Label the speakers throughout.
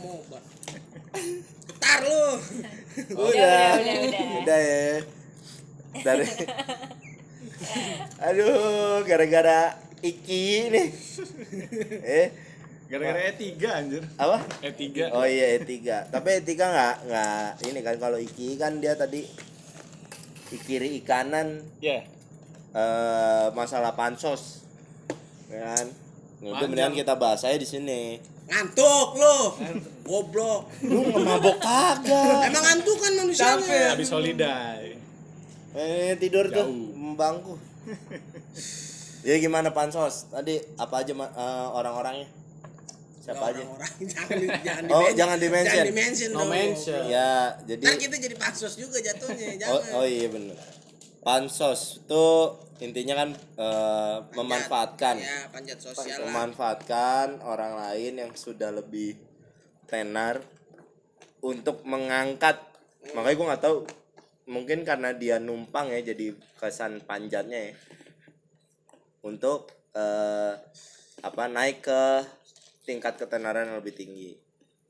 Speaker 1: mau. Getar lu.
Speaker 2: udah
Speaker 3: udah, udah, udah.
Speaker 2: udah ya dari aduh gara-gara iki nih eh
Speaker 4: Gara-gara E3 anjir.
Speaker 2: apa
Speaker 4: E3.
Speaker 2: oh iya E3 tapi E3 nggak nggak ini kan kalau iki kan dia tadi kiri kanan
Speaker 4: Ya.
Speaker 2: eh masalah pansos ya kan Nah, itu mendingan kita bahas aja di sini
Speaker 1: Ngantuk lu. Goblok.
Speaker 2: lu ngemabok kagak
Speaker 1: Emang ngantuk kan manusianya.
Speaker 4: Habis holiday.
Speaker 2: eh tidur tuh
Speaker 4: Jauh.
Speaker 2: membangku ya gimana pansos tadi apa aja eh, orang-orangnya siapa aja
Speaker 1: Orang-orang jangan di- jangan
Speaker 2: Oh,
Speaker 1: di-mention.
Speaker 2: jangan di-mention.
Speaker 1: Jangan di-mention
Speaker 3: No
Speaker 1: dong.
Speaker 3: mention.
Speaker 2: ya jadi
Speaker 1: Ntar kita jadi pansos juga jatuhnya, jangan.
Speaker 2: oh, oh iya bener pansos itu intinya kan eh, memanfaatkan.
Speaker 1: Ya, panjat sosial lah.
Speaker 2: memanfaatkan orang lain yang sudah lebih tenar untuk mengangkat. Makanya gue nggak tahu mungkin karena dia numpang ya jadi kesan panjatnya ya. Untuk eh, apa naik ke tingkat ketenaran yang lebih tinggi.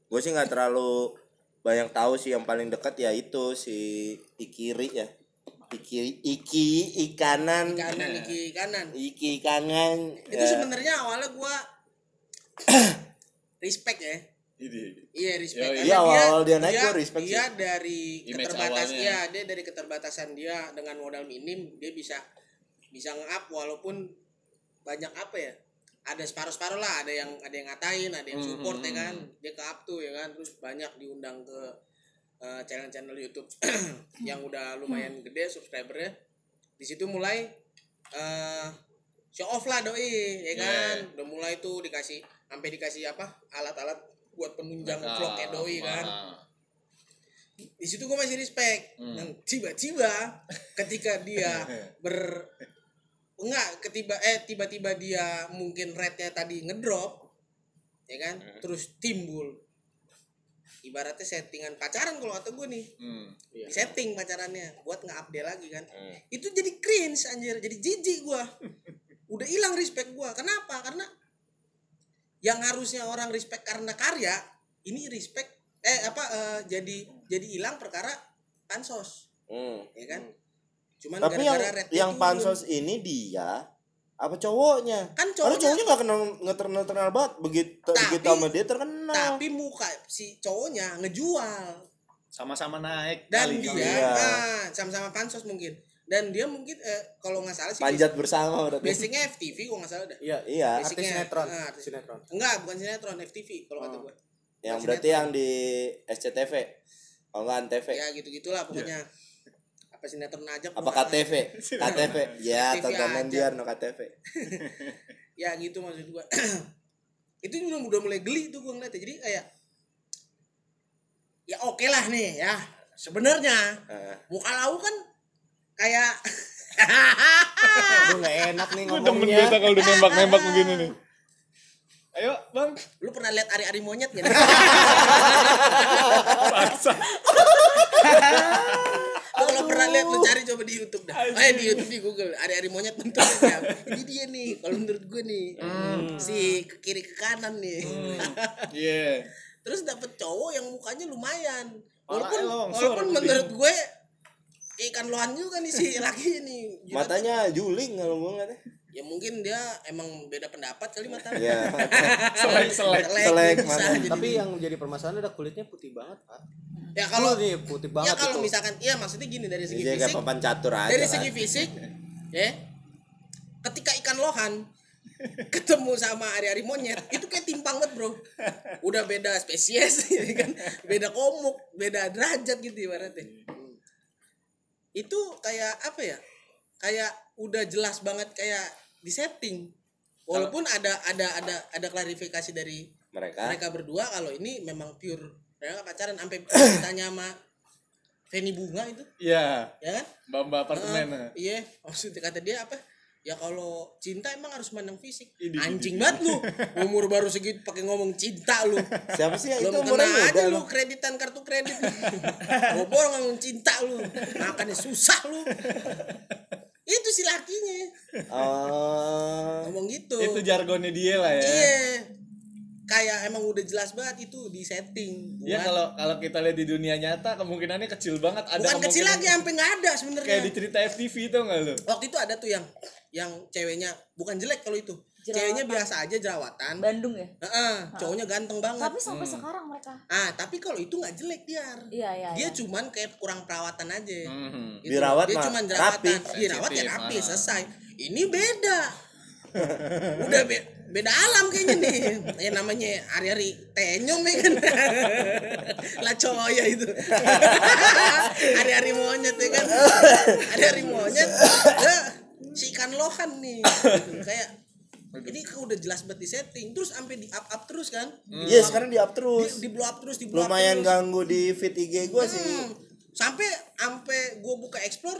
Speaker 2: Gue sih nggak terlalu banyak tahu sih yang paling dekat ya itu si Ikiri ya Iki Iki ikanan
Speaker 1: Kanan iki kanan.
Speaker 2: Iki kanan
Speaker 1: Itu
Speaker 2: ya.
Speaker 1: sebenarnya awalnya gua respect ya.
Speaker 4: Ini.
Speaker 1: Iya respect. Karena
Speaker 2: Iya, awal-awal dia naik gua respect
Speaker 1: Dia
Speaker 2: sih.
Speaker 1: dari
Speaker 4: Image
Speaker 1: keterbatas
Speaker 4: awalnya.
Speaker 1: ya, dia dari keterbatasan dia dengan modal minim dia bisa bisa nge-up walaupun banyak apa ya? Ada separuh-separuh lah, ada yang ada yang ngatain, ada yang support
Speaker 4: hmm,
Speaker 1: ya kan. Dia ke-up tuh ya kan, terus banyak diundang ke eh, channel-channel YouTube yang udah lumayan gede subscribernya. Di situ mulai eh show off lah doi ya kan. Udah mulai tuh dikasih sampai dikasih apa? alat-alat buat penunjang vlognya doi kan di situ gue masih respect
Speaker 4: Hmm.
Speaker 1: dan tiba-tiba ketika dia ber enggak ketiba eh tiba-tiba dia mungkin rate-nya tadi ngedrop ya kan
Speaker 4: Hmm.
Speaker 1: terus timbul ibaratnya settingan pacaran kalau kata gue nih.
Speaker 4: Hmm.
Speaker 1: di setting pacarannya buat nge-update lagi kan.
Speaker 2: Hmm.
Speaker 1: itu jadi cringe anjir. Jadi jijik gua. Udah hilang respect gua. Kenapa? Karena yang harusnya orang respect karena karya ini respect eh apa eh, jadi jadi hilang perkara pansos.
Speaker 2: Hmm.
Speaker 1: ya kan? Cuman
Speaker 2: Tapi yang
Speaker 1: gara-gara
Speaker 2: yang
Speaker 1: turun.
Speaker 2: pansos ini dia apa cowoknya?
Speaker 1: kan
Speaker 2: Karena
Speaker 1: cowoknya
Speaker 2: cowoknya nggak kenal nggak terkenal terkenal banget begitu
Speaker 1: Tapi-
Speaker 2: begitu sama dia terkenal.
Speaker 1: tapi muka si cowoknya ngejual
Speaker 4: Sama-sama naik
Speaker 1: dan
Speaker 4: kali
Speaker 1: dia.
Speaker 2: Iya.
Speaker 1: ah, sama-sama pansos mungkin dan dia mungkin eh, kalau nggak salah sih
Speaker 2: Panjat bersama berarti.
Speaker 1: basicnya FTV gua nggak salah dah
Speaker 3: Iya,
Speaker 2: Iya.
Speaker 3: artis
Speaker 1: Basicnya,
Speaker 3: sinetron.
Speaker 1: ah, artis-
Speaker 3: Sinetron.
Speaker 1: enggak bukan sinetron FTV kalau kata
Speaker 3: Oh.
Speaker 1: gua
Speaker 2: Yang
Speaker 1: Bukan
Speaker 2: berarti
Speaker 1: sinetron.
Speaker 2: yang di SCTV. Kalau nggak Antv.
Speaker 1: ya gitu gitulah pokoknya apa sinetron aja
Speaker 2: Apa KTV? KTV. Ya, tontonan biar no KTV.
Speaker 1: ya gitu maksud gua itu udah udah mulai geli tuh gua ngeliatnya jadi kayak ya oke lah nih ya sebenarnya
Speaker 2: Heeh.
Speaker 1: muka lau kan kayak
Speaker 3: Aduh enak nih
Speaker 4: Gue demen
Speaker 3: ngomongnya.
Speaker 4: beta kalau udah nembak-nembak begini nih. Ayo, Bang.
Speaker 1: lu pernah lihat ari-ari monyet gak?
Speaker 4: Paksa.
Speaker 1: pernah lihat lu cari coba di YouTube dah eh di YouTube di Google ari-ari monyet bentuknya ini dia nih kalau menurut gue nih si ke kiri ke kanan nih
Speaker 4: Iya.
Speaker 1: terus dapet cowok yang mukanya lumayan walaupun walaupun menurut gue ikan lohan juga nih si laki ini Gila tuh.
Speaker 2: Matanya juling kalau gua ngeliatnya.
Speaker 1: ya mungkin dia emang beda pendapat kali mata
Speaker 2: Iya.
Speaker 4: Selek-selek.
Speaker 2: Selek mata.
Speaker 1: jadi.
Speaker 3: Tapi yang jadi permasalahan ada kulitnya putih banget, Pak.
Speaker 1: Ya kalau
Speaker 3: nih putih
Speaker 1: ya
Speaker 3: banget
Speaker 1: kalau
Speaker 3: itu.
Speaker 1: misalkan iya maksudnya gini dari segi
Speaker 2: Dia kayak
Speaker 1: fisik
Speaker 2: papan catur aja
Speaker 1: dari
Speaker 2: kan.
Speaker 1: segi fisik ya ketika ikan lohan ketemu sama ari-ari monyet itu kayak timpang banget bro udah beda spesies ya kan beda komuk beda derajat gitu ibaratnya itu kayak apa ya kayak udah jelas banget kayak di setting walaupun ada ada ada ada klarifikasi dari
Speaker 2: Mereka.
Speaker 1: mereka berdua kalau ini memang pure mereka pacaran sampai ditanya sama Feni Bunga itu.
Speaker 4: Iya.
Speaker 1: ya kan?
Speaker 4: Mbak-mbak apartemen.
Speaker 1: Ah, iya. Maksudnya kata dia apa? Ya kalau cinta emang harus mandang fisik.
Speaker 4: Ini,
Speaker 1: anjing banget lu. Umur baru segitu pakai ngomong cinta lu.
Speaker 2: Siapa sih ya itu umurnya
Speaker 1: aja
Speaker 2: lu?
Speaker 1: kreditan kartu kredit bobor ngomong cinta lu. Makannya susah lu. Itu si lakinya.
Speaker 2: Oh.
Speaker 1: ngomong gitu.
Speaker 4: Itu jargonnya dia lah ya.
Speaker 1: iya kayak emang udah jelas banget itu di setting.
Speaker 4: Ya
Speaker 1: Bukan-
Speaker 4: kalau kalau kita lihat di dunia nyata kemungkinannya kecil banget. Ada
Speaker 1: bukan kecil lagi sampai nggak ada sebenarnya.
Speaker 4: Kayak di cerita FTV itu nggak lu?
Speaker 1: Waktu itu ada tuh yang yang ceweknya bukan jelek kalau itu. Ceweknya biasa aja jerawatan.
Speaker 5: Bandung ya
Speaker 1: Heeh, cowoknya ganteng banget.
Speaker 5: tapi sampai sekarang mereka
Speaker 1: Ah, tapi kalau itu nggak jelek dia.
Speaker 5: iya iya
Speaker 1: Dia
Speaker 5: iya.
Speaker 1: cuman kayak kurang perawatan aja.
Speaker 4: Mhm.
Speaker 1: Gitu.
Speaker 2: Dirawat
Speaker 1: dia
Speaker 2: mah
Speaker 1: cuman
Speaker 2: rapi.
Speaker 1: jerawatan. Dirawat ya rapi, selesai. Ini beda. Udah be- beda alam kayaknya nih. Ya namanya hari-hari tenyom ya kan. lah coya itu. hari-hari monyet ya kan. Hari-hari monyet. Ya, si ikan lohan nih. Gitu. Kayak ini udah jelas banget di setting terus sampai di up up terus kan
Speaker 2: Iya, sekarang di up
Speaker 1: di,
Speaker 2: terus.
Speaker 1: di blow up terus di blow up
Speaker 2: Lumayan
Speaker 1: terus.
Speaker 2: ganggu di feed IG gue sih.
Speaker 1: Hmm. sampai sampai gue buka explore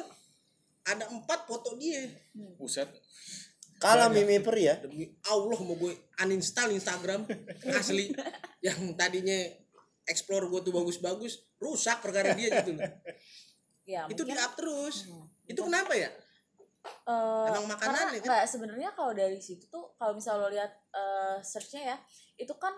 Speaker 1: ada empat foto dia
Speaker 4: Buset.
Speaker 2: Kalah Mimi Peri ya.
Speaker 1: demi Allah mau gue uninstall Instagram asli. Yang tadinya explore gue tuh bagus-bagus rusak perkara dia gitu loh.
Speaker 5: Ya
Speaker 1: itu di
Speaker 5: mungkin.
Speaker 1: up terus. Itu kenapa ya?
Speaker 5: Eh,
Speaker 1: Emang makanan
Speaker 5: karena
Speaker 1: ya kan?
Speaker 5: sebenarnya kalau dari situ tuh kalau misal lo lihat eh, searchnya ya itu kan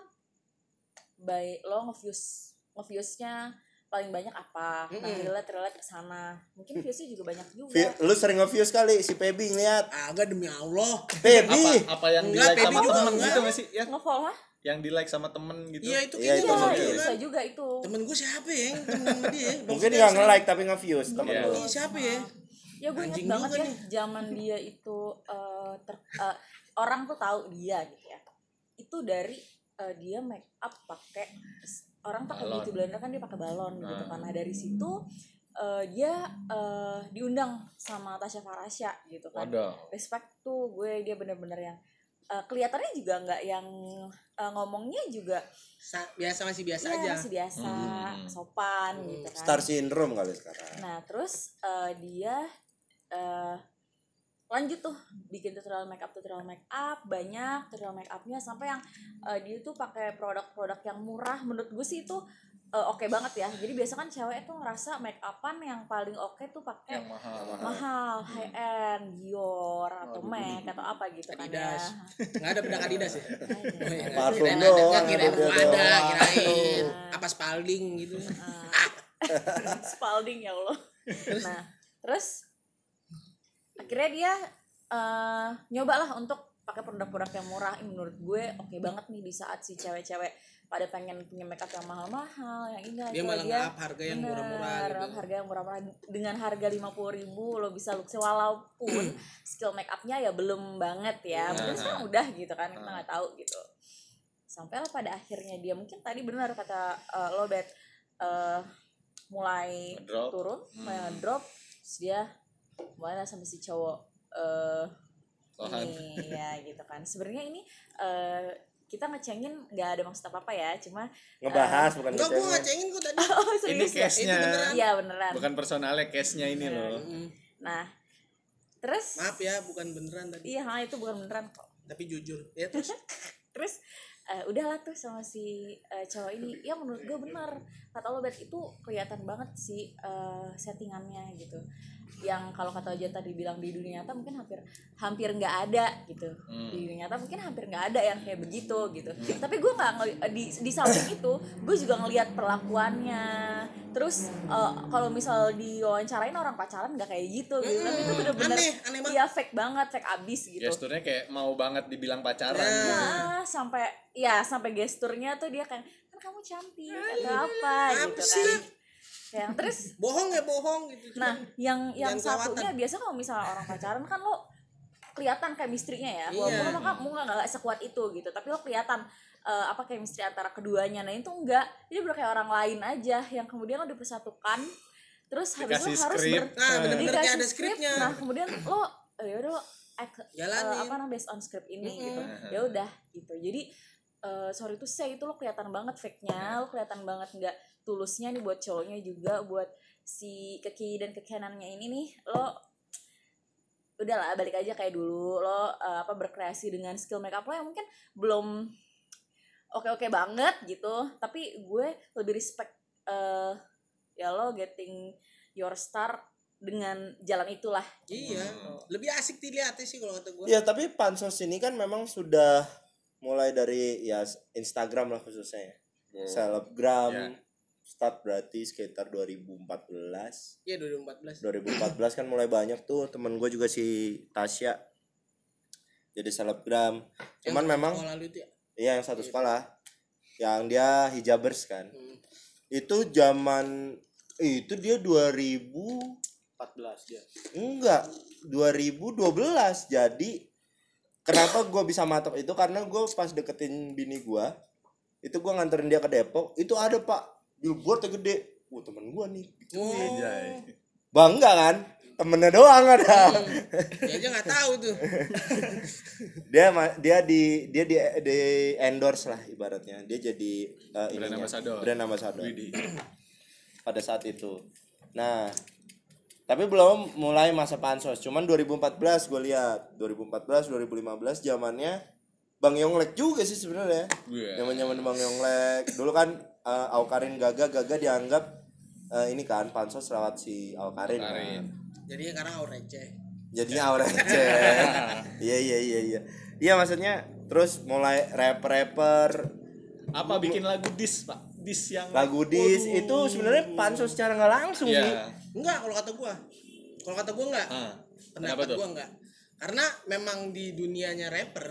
Speaker 5: by lo nge-views nge-viewsnya paling banyak apa nah
Speaker 1: Mm-mm.
Speaker 5: relate relate ke sana mungkin viewsnya juga banyak juga
Speaker 2: Lu sering nge-view sekali si Pebi ngeliat.
Speaker 1: agak demi Allah
Speaker 2: Pebi.
Speaker 4: Apa apa yang di like sama
Speaker 1: Pebi juga
Speaker 4: temen gitu nggak sih? Ya,
Speaker 5: nge-follow lah
Speaker 4: yang di like sama temen gitu.
Speaker 1: iya itu
Speaker 2: Iya,
Speaker 1: kayaknya
Speaker 2: itu
Speaker 5: iya
Speaker 1: temen
Speaker 2: mungkin.
Speaker 5: itu
Speaker 1: gue
Speaker 5: bisa
Speaker 1: kan.
Speaker 5: juga itu
Speaker 1: temen gue siapa ya temen dia
Speaker 2: Mungkin nggak
Speaker 1: sering-
Speaker 2: nge-like tapi nge-views temen
Speaker 5: Iya.
Speaker 2: lu.
Speaker 1: Iya, siapa ya
Speaker 5: ya gue inget
Speaker 1: Anjing
Speaker 5: banget ya
Speaker 1: nih.
Speaker 5: zaman dia itu eh, ter- eh, orang tuh tahu dia gitu ya itu dari eh, dia make up pakai orang pakai
Speaker 4: Balon.
Speaker 5: beauty blender kan dia pakai balon gitu
Speaker 4: Ah.
Speaker 5: kan nah dari situ eh, dia eh, diundang sama Tasya Farasya gitu kan
Speaker 4: Waduh.
Speaker 5: respect tuh gue dia bener-bener yang eh, kelihatannya juga nggak yang eh, ngomongnya juga
Speaker 1: Sa- biasa masih biasa
Speaker 5: ya
Speaker 1: aja
Speaker 5: masih biasa
Speaker 4: Hmm.
Speaker 5: sopan
Speaker 1: Hmm.
Speaker 5: gitu kan
Speaker 2: Star syndrome kali sekarang.
Speaker 5: Nah, terus eh, dia eh lanjut tuh bikin tutorial make up tutorial make up banyak tutorial make upnya sampai yang eh, dia tuh pakai produk-produk yang murah menurut gue sih itu eh, oke banget ya jadi biasa kan cewek tuh ngerasa make upan yang paling oke tuh pakai
Speaker 4: Yang mahal.
Speaker 5: mahal high end Dior atau MAC atau apa gitu kan ya
Speaker 1: Adidas. nggak ada bedak Adidas ya Oh, iya.
Speaker 2: Parfum
Speaker 1: ada, nggak kirain
Speaker 2: ada
Speaker 1: kirain apa Spalding gitu.
Speaker 5: Spalding ya Allah. Nah, terus akhirnya dia eh nyoba lah untuk pakai produk-produk yang murah. Ini menurut gue oke banget nih di saat si cewek-cewek pada pengen punya makeup yang mahal-mahal, yang indah.
Speaker 1: Dia malah nge-up harga yang murah-murah gitu.
Speaker 5: harga yang murah-murah dengan harga lima ribu lo bisa look walaupun skill make upnya ya belum banget ya mungkin
Speaker 4: Nah.
Speaker 5: sekarang udah gitu kan kita nggak tahu gitu sampailah pada akhirnya dia mungkin tadi benar kata eh, lo bet eh, mulai
Speaker 4: Ngedrop.
Speaker 5: turun
Speaker 4: Hmm.
Speaker 5: mulai drop terus dia mulai sampai si cowok eh
Speaker 4: Lohan.
Speaker 5: ini ya gitu kan sebenarnya ini eh kita ngecengin nggak ada maksud apa apa ya cuma
Speaker 2: Ngebahas bukan
Speaker 1: Enggak, gue
Speaker 2: ngecengin.
Speaker 1: kok tadi.
Speaker 5: oh
Speaker 4: Ini
Speaker 5: serius ya
Speaker 4: case-nya.
Speaker 1: Itu beneran.
Speaker 5: iya beneran
Speaker 4: Bukan personalnya, case-nya ini loh.
Speaker 1: Mm.
Speaker 5: nah terus
Speaker 1: Maaf ya, bukan beneran tadi.
Speaker 5: iya ha, itu bukan beneran kok
Speaker 1: Tapi jujur. Ya terus
Speaker 5: terus eh, udahlah tuh sama si eh, cowok ini ya menurut gue bener kata lo bet itu kelihatan banget sih eh, settingannya gitu yang kalau kata aja tadi bilang di dunia nyata mungkin hampir hampir nggak ada gitu
Speaker 4: Hmm.
Speaker 5: di dunia nyata mungkin hampir nggak ada yang kayak begitu gitu tapi gue nggak di di samping itu gue juga ngelihat perlakuannya terus eh, kalau misal diwawancarain orang pacaran nggak kayak gitu gitu tapi itu bener-bener
Speaker 1: aneh, aneh banget.
Speaker 5: iya fake banget fake abis gitu
Speaker 4: Gesturnya kayak mau banget dibilang pacaran.
Speaker 1: Nah.
Speaker 5: Nah, sampai ya sampai gesturnya tuh dia kayak kan kamu cantik atau apa
Speaker 1: Apa
Speaker 5: gitu
Speaker 1: sih?
Speaker 5: kan. Yang terus
Speaker 1: bohong ya bohong gitu.
Speaker 5: nah yang yang satunya biasa kalau misalnya orang pacaran kan lo kelihatan chemistry-nya ya.
Speaker 1: Iya.
Speaker 5: Walaupun lo kamu nggak nggak sekuat itu gitu, tapi lo kelihatan eh, apa chemistry antara keduanya. Nah, itu enggak. Dia udah kayak orang lain aja yang kemudian lo dipersatukan. Terus habis
Speaker 4: Dikasih
Speaker 5: itu harus ber,
Speaker 1: Nah, bener-bener kayak
Speaker 5: dikasih
Speaker 1: ada
Speaker 5: skrip.
Speaker 1: skripnya.
Speaker 5: Nah, kemudian lo eh, yaudah lo act, eh,
Speaker 1: Jalanin.
Speaker 5: apa namanya based on script ini
Speaker 1: Mm-mm.
Speaker 5: gitu. Ya udah gitu. Jadi eh, sorry to say itu lo kelihatan banget fake-nya, lo kelihatan banget nggak tulusnya nih buat cowoknya juga buat si keki dan kekanannya ini nih lo udahlah balik aja kayak dulu lo eh, apa berkreasi dengan skill makeup lo yang mungkin belum oke-oke banget gitu tapi gue lebih respect eh ya lo getting your star dengan jalan itulah
Speaker 1: Iya, lebih asik dilihatnya sih kalau kata gue.
Speaker 2: Ya tapi pansos ini kan memang sudah mulai dari ya Instagram lah khususnya ya.
Speaker 4: Oh.
Speaker 2: selebgram
Speaker 4: Ya.
Speaker 2: Start berarti sekitar 2014
Speaker 1: Iya 2014.
Speaker 2: 2014 kan mulai banyak tuh. Temen gue juga si Tasya. Jadi selebgram. Cuman
Speaker 1: Yang
Speaker 2: memang
Speaker 1: sekolah lu itu ya?
Speaker 2: iya yang satu sekolah. Yang dia hijabers kan.
Speaker 1: Hmm.
Speaker 2: itu zaman itu dia 2000
Speaker 3: 14 dia.
Speaker 2: enggak 2012 jadi kenapa gue bisa matok itu? Karena gue pas deketin bini gue itu gue nganterin dia ke Depok. Itu ada pak billboardnya gede. Wah temen gue nih.
Speaker 1: Oh,
Speaker 4: Anjay.
Speaker 2: bangga kan? Temennya doang ada.
Speaker 1: Dia aja nggak tahu tuh.
Speaker 2: dia dia di dia di, di endorse lah ibaratnya. Dia jadi uh,
Speaker 4: Brand ambassador.
Speaker 2: brand ambassador. Pada saat itu. Nah tapi belum mulai masa pansos. Cuman 2014 gue lihat. 2014 2015 zamannya Bang Yonglek juga sih sebenarnya.
Speaker 4: Iya.
Speaker 2: zaman zaman Bang Yonglek. Dulu kan uh, Aukarin Gaga Gaga dianggap uh, ini kan pansos lewat si Aukarin,
Speaker 4: Aukarin.
Speaker 2: kan
Speaker 1: Jadi karena orang receh.
Speaker 2: jadinya aura receh iya iya iya iya iya maksudnya terus mulai rapper rapper
Speaker 4: Apa bikin lagu dis, Pak? Dis yang
Speaker 2: lagu dis itu sebenarnya pansos secara nggak langsung sih
Speaker 4: Iya.
Speaker 1: Enggak kalau kata gua. Kalau kata gua enggak.
Speaker 4: Ah. Kenapa
Speaker 1: Pendapat gua enggak. Karena memang di dunianya rapper,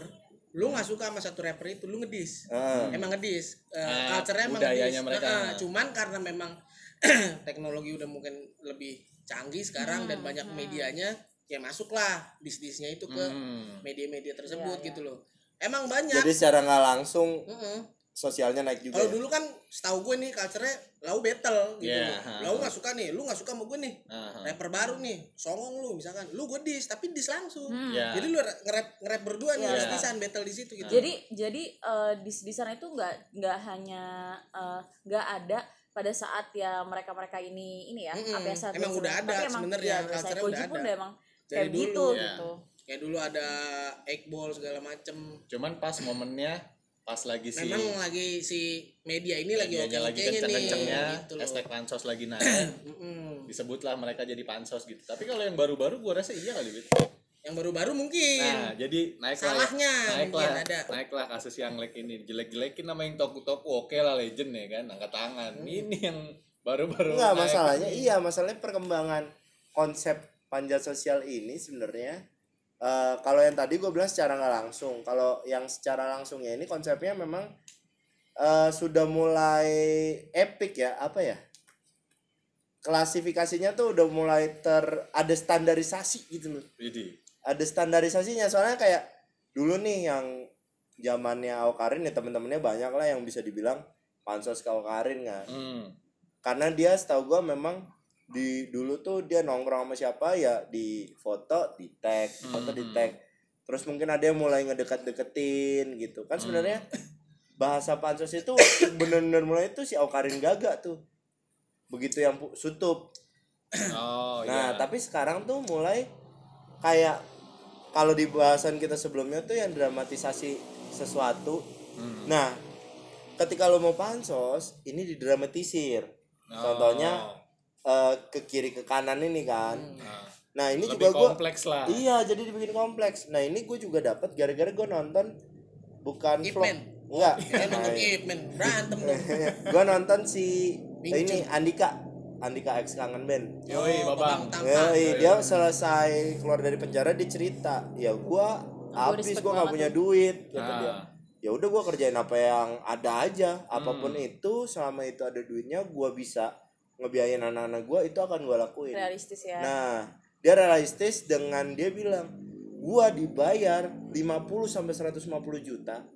Speaker 1: lu nggak suka sama satu rapper itu, lu ngedis.
Speaker 2: Heeh.
Speaker 1: Emang ngedis. Uh,
Speaker 4: Ah,
Speaker 1: culture-nya emang
Speaker 4: budayanya
Speaker 1: ngedis.
Speaker 4: mereka.
Speaker 1: Heeh, cuman karena memang teknologi udah mungkin lebih canggih sekarang dan banyak medianya, ya masuklah dis-disnya itu ke
Speaker 4: Hmm.
Speaker 1: media-media tersebut
Speaker 5: Iya, iya.
Speaker 1: gitu loh. Emang banyak.
Speaker 2: jadi secara nggak langsung
Speaker 1: Heeh.
Speaker 2: Sosialnya naik juga
Speaker 1: Kalau
Speaker 2: ya?
Speaker 1: dulu kan setahu gue nih culture-nya lau battle gitu loh.
Speaker 4: ha.
Speaker 1: Lau nggak suka nih, lu nggak suka sama gue nih.
Speaker 4: Ah,
Speaker 1: Rapper baru nih, songong lu misalkan. Lu gue dis, tapi dis langsung.
Speaker 4: Ya.
Speaker 1: Jadi lu nge-rap nge-rap berdua nih,
Speaker 5: Iya.
Speaker 1: dis-disan battle di situ gitu.
Speaker 5: jadi jadi eh, di di sana itu nggak nggak hanya eh, nggak ada pada saat ya mereka mereka ini ini ya
Speaker 1: Mm-mm.
Speaker 5: apa ya saat
Speaker 1: Emang udah ada sebenarnya,
Speaker 5: ya,
Speaker 1: culture-nya
Speaker 5: Koji
Speaker 1: udah
Speaker 5: pun
Speaker 1: ada.
Speaker 5: udah emang kayak
Speaker 1: dulu,
Speaker 5: gitu
Speaker 4: ya.
Speaker 5: gitu
Speaker 1: Kayak dulu ada egg ball segala macem.
Speaker 4: Cuman pas momennya pas lagi si
Speaker 1: Memang lagi si media ini lagi oke
Speaker 4: lagi kenceng-kencengnya.
Speaker 1: Gitu
Speaker 4: hashtag pansos lagi naik. Disebutlah mereka jadi pansos gitu. Tapi kalau yang baru-baru gua rasa iya kali Wit.
Speaker 1: Yang baru-baru mungkin.
Speaker 4: nah jadi naik lah
Speaker 1: Salahnya
Speaker 4: naik
Speaker 1: mungkin
Speaker 4: lah
Speaker 1: ada.
Speaker 4: naik lah kasus yang lek ini. Jelek-jelekin nama yang toku-toku. Oke lah legend ya kan. Angkat tangan.
Speaker 1: Hmm.
Speaker 4: ini yang baru-baru
Speaker 2: Enggak
Speaker 4: naik.
Speaker 2: masalahnya iya. Masalahnya perkembangan konsep panjat sosial ini sebenarnya eh, kalau yang tadi gue bilang secara nggak langsung kalau yang secara langsungnya ini konsepnya memang eh, sudah mulai epic ya apa ya klasifikasinya tuh udah mulai ter ada standarisasi gitu loh
Speaker 4: Widih.
Speaker 2: ada standarisasinya soalnya kayak dulu nih yang zamannya Aukarin ya temen-temennya banyak lah yang bisa dibilang pansos ke Aukarin kan
Speaker 4: Hmm.
Speaker 2: karena dia setahu gua memang di dulu tuh dia nongkrong sama siapa ya di foto di tag foto di
Speaker 4: Hmm.
Speaker 2: tag. Terus mungkin ada yang mulai ngedeket-deketin gitu. Kan sebenarnya bahasa pansos itu bener-bener mulai itu si Aukarin Gaga tuh. Begitu yang sutup.
Speaker 4: Oh
Speaker 2: nah
Speaker 4: iya.
Speaker 2: tapi sekarang tuh mulai kayak kalau di bahasan kita sebelumnya tuh yang dramatisasi sesuatu.
Speaker 4: Hmm.
Speaker 2: nah ketika lo mau pansos ini didramatisir. Contohnya Eh, ke kiri ke kanan ini kan.
Speaker 4: Nah,
Speaker 2: nah ini
Speaker 4: lebih
Speaker 2: juga gue
Speaker 4: kompleks lah.
Speaker 2: Iya jadi dibikin kompleks. Nah ini gue juga dapat gara-gara gue nonton bukan
Speaker 1: Ip
Speaker 2: vlog. Enggak.
Speaker 1: Nonton Ip Man, berantem
Speaker 2: gue nonton si ini Andika. Andika X kangen band.
Speaker 4: Yoi,
Speaker 1: Oh,
Speaker 4: babang.
Speaker 2: Yoi, dia selesai keluar dari penjara dia cerita ya gua habis gua nggak punya duit kata
Speaker 4: Nah.
Speaker 2: dia. Ya udah gua kerjain apa yang ada aja apa pun
Speaker 4: Hmm.
Speaker 2: itu selama itu ada duitnya gua bisa ngebiayain anak-anak gua itu akan gua lakuin.
Speaker 5: Realistis ya.
Speaker 2: Nah dia realistis dengan dia bilang gua dibayar 50 sampai 150 juta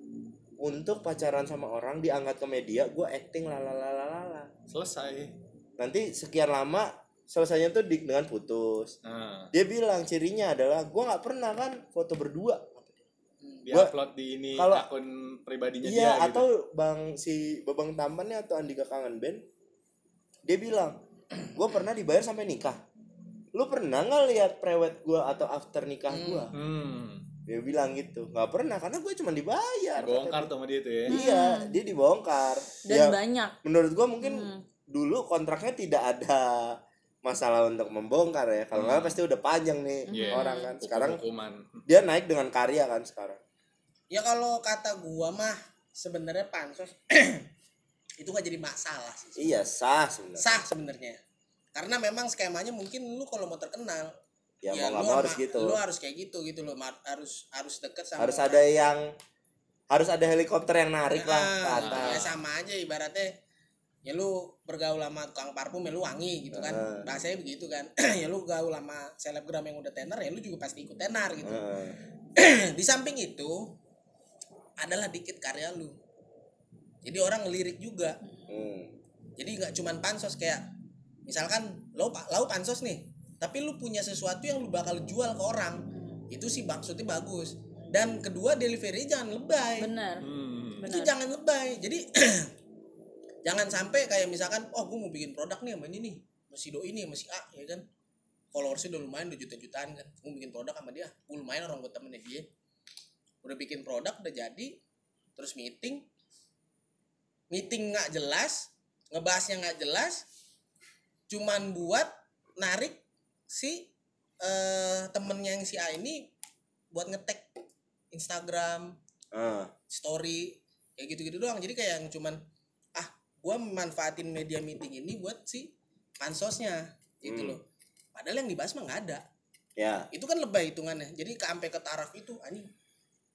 Speaker 2: untuk pacaran sama orang diangkat ke media gua acting lalalalala
Speaker 4: selesai.
Speaker 2: Nanti sekian lama selesainya tuh di- dengan putus.
Speaker 4: Nah.
Speaker 2: Dia bilang cirinya adalah gua nggak pernah kan foto berdua.
Speaker 4: Di
Speaker 2: Gua-
Speaker 4: upload di ini
Speaker 2: kalau-
Speaker 4: akun pribadinya
Speaker 2: iya
Speaker 4: dia gitu.
Speaker 2: atau bang si babang tampannya atau Andika kangen band dia bilang gua pernah dibayar sampai nikah. Lu pernah nggak lihat prewed gua atau after nikah gua?
Speaker 4: Hmm.
Speaker 2: Dia bilang gitu. Nggak pernah karena gue cuma dibayar.
Speaker 4: Bongkar tuh sama dia tuh ya.
Speaker 2: dia. iya dia dibongkar.
Speaker 5: Dan
Speaker 2: ya
Speaker 5: banyak.
Speaker 2: menurut gua mungkin
Speaker 5: Hmm.
Speaker 2: dulu kontraknya tidak ada masalah untuk membongkar ya. Kalau nggak
Speaker 4: Hmm.
Speaker 2: pasti udah panjang nih
Speaker 4: Iya.
Speaker 2: orang kan. Sekarang
Speaker 4: hukuman.
Speaker 2: dia naik dengan karya kan sekarang.
Speaker 1: Ya kalau kata gua mah sebenarnya pansos itu gak jadi masalah sih.
Speaker 2: iya sah sebenarnya
Speaker 1: Sah sebenarnya. Karena memang skemanya mungkin lu kalau mau terkenal
Speaker 2: ya,
Speaker 1: ya,
Speaker 2: mau nggak
Speaker 1: lu
Speaker 2: harus gitu
Speaker 1: Lu harus kayak gitu gitu loh. Ma- Harus harus deket sama
Speaker 2: harus
Speaker 1: orang.
Speaker 2: ada yang harus ada helikopter yang narik lah ke
Speaker 1: Ah,
Speaker 2: atas
Speaker 1: ya sama aja ibaratnya ya lu bergaul sama tukang parfum ya lu wangi gitu kan
Speaker 2: Heeh.
Speaker 1: bahasanya begitu kan ya lu gaul sama selebgram yang udah tenar ya lu juga pasti ikut tenar gitu
Speaker 2: Heeh.
Speaker 1: di samping itu adalah dikit karya lu jadi orang ngelirik juga.
Speaker 2: Hmm.
Speaker 1: jadi nggak cuman pansos kayak misalkan lo lau pansos nih tapi lu punya sesuatu yang lu bakal jual ke orang itu sih maksudnya bagus. Dan kedua delivery jangan lebay.
Speaker 5: Bener
Speaker 4: Hmm.
Speaker 1: itu jangan lebay. Jadi jangan sampai kayak misalkan oh gue mau bikin produk nih sama ini nih masih do ini masih A ya kan. Followersnya udah lumayan udah juta-jutaan kan. Gue bikin produk sama dia gue lumayan orang gue temennya dia. Udah bikin produk udah jadi terus meeting meeting nggak jelas ngebahasnya nggak jelas cuman buat narik si eh, temennya yang si A ini buat ngetek Instagram
Speaker 2: Ah.
Speaker 1: story kayak gitu-gitu doang. Jadi kayak yang cuman ah gua memanfaatin media meeting ini buat si pansosnya. Gitu
Speaker 2: Hmm.
Speaker 1: loh. Padahal yang dibahas mah nggak ada.
Speaker 2: Ya.
Speaker 1: Itu kan lebay hitungannya. Jadi ke sampai ke taraf itu anjing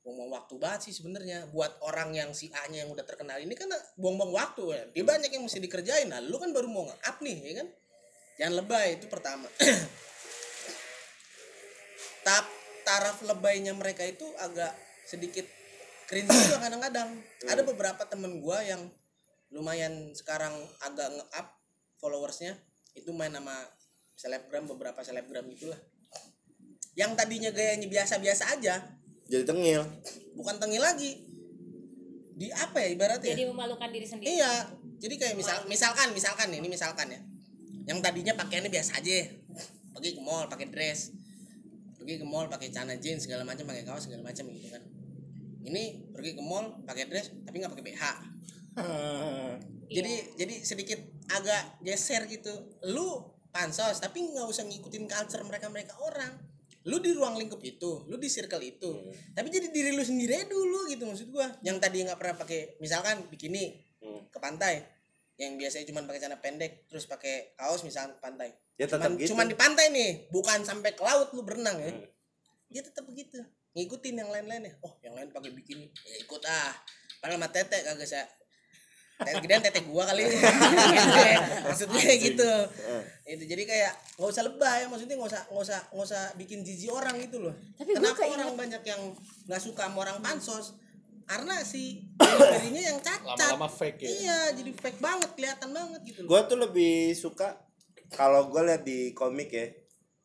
Speaker 1: buang-buang waktu banget sih sebenarnya. Buat orang yang si A nya yang udah terkenal ini kan buang-buang waktu ya. Dia banyak yang mesti dikerjain. Nah lu kan baru mau nge-up nih ya kan? Jangan lebay itu pertama. Tap taraf lebaynya mereka itu agak sedikit cringe juga kadang-kadang. Ada beberapa temen gua yang lumayan sekarang agak nge-up followersnya. Itu main sama selebgram beberapa selebgram itulah yang tadinya gayanya biasa-biasa aja
Speaker 2: jadi tengil.
Speaker 1: Bukan tengil lagi. Di apa ya ibaratnya?
Speaker 6: Jadi memalukan diri sendiri.
Speaker 1: Iya. Jadi kayak misal misalkan misalkan nih, ini misalkan ya. Yang tadinya pakaiannya biasa aja. Pergi ke mall pakai dress. Pergi ke mall pakai celana jeans segala macam pakai kaos segala macam gitu kan. Ini pergi ke mall pakai dress tapi nggak pakai BH jadi jadi sedikit agak geser gitu. Lu pansos tapi nggak usah ngikutin culture mereka mereka orang lu di ruang lingkup itu lu di circle itu. Tapi jadi diri lu sendiri aja dulu gitu maksud gua. Yang tadi nggak pernah pakai misalkan bikini
Speaker 2: Hmm.
Speaker 1: ke pantai yang biasanya cuma pakai celana pendek terus pakai kaos misalnya ke pantai.
Speaker 2: Ya tetap
Speaker 1: cuman,
Speaker 2: gitu.
Speaker 1: cuman di pantai nih bukan sampai ke laut lu berenang ya.
Speaker 2: Hmm.
Speaker 1: dia tetap begitu. Ngikutin yang lain-lainnya. Oh yang lain pakai bikini ya ikut ah. Padahal sama tete kagak saya gedean tete gua kali. Maksudnya gitu. Itu jadi kayak nggak usah lebay maksudnya nggak usah nggak usah nggak usah bikin jijik orang gitu loh.
Speaker 5: Tapi gua
Speaker 1: kenapa
Speaker 5: keinget-
Speaker 1: orang banyak yang nggak suka sama orang pansos karena si deliverynya yang cacat.
Speaker 4: Lama-lama fake ya.
Speaker 1: Iya jadi fake banget kelihatan banget gitu loh.
Speaker 2: Gue tuh lebih suka kalau gue lihat di komik ya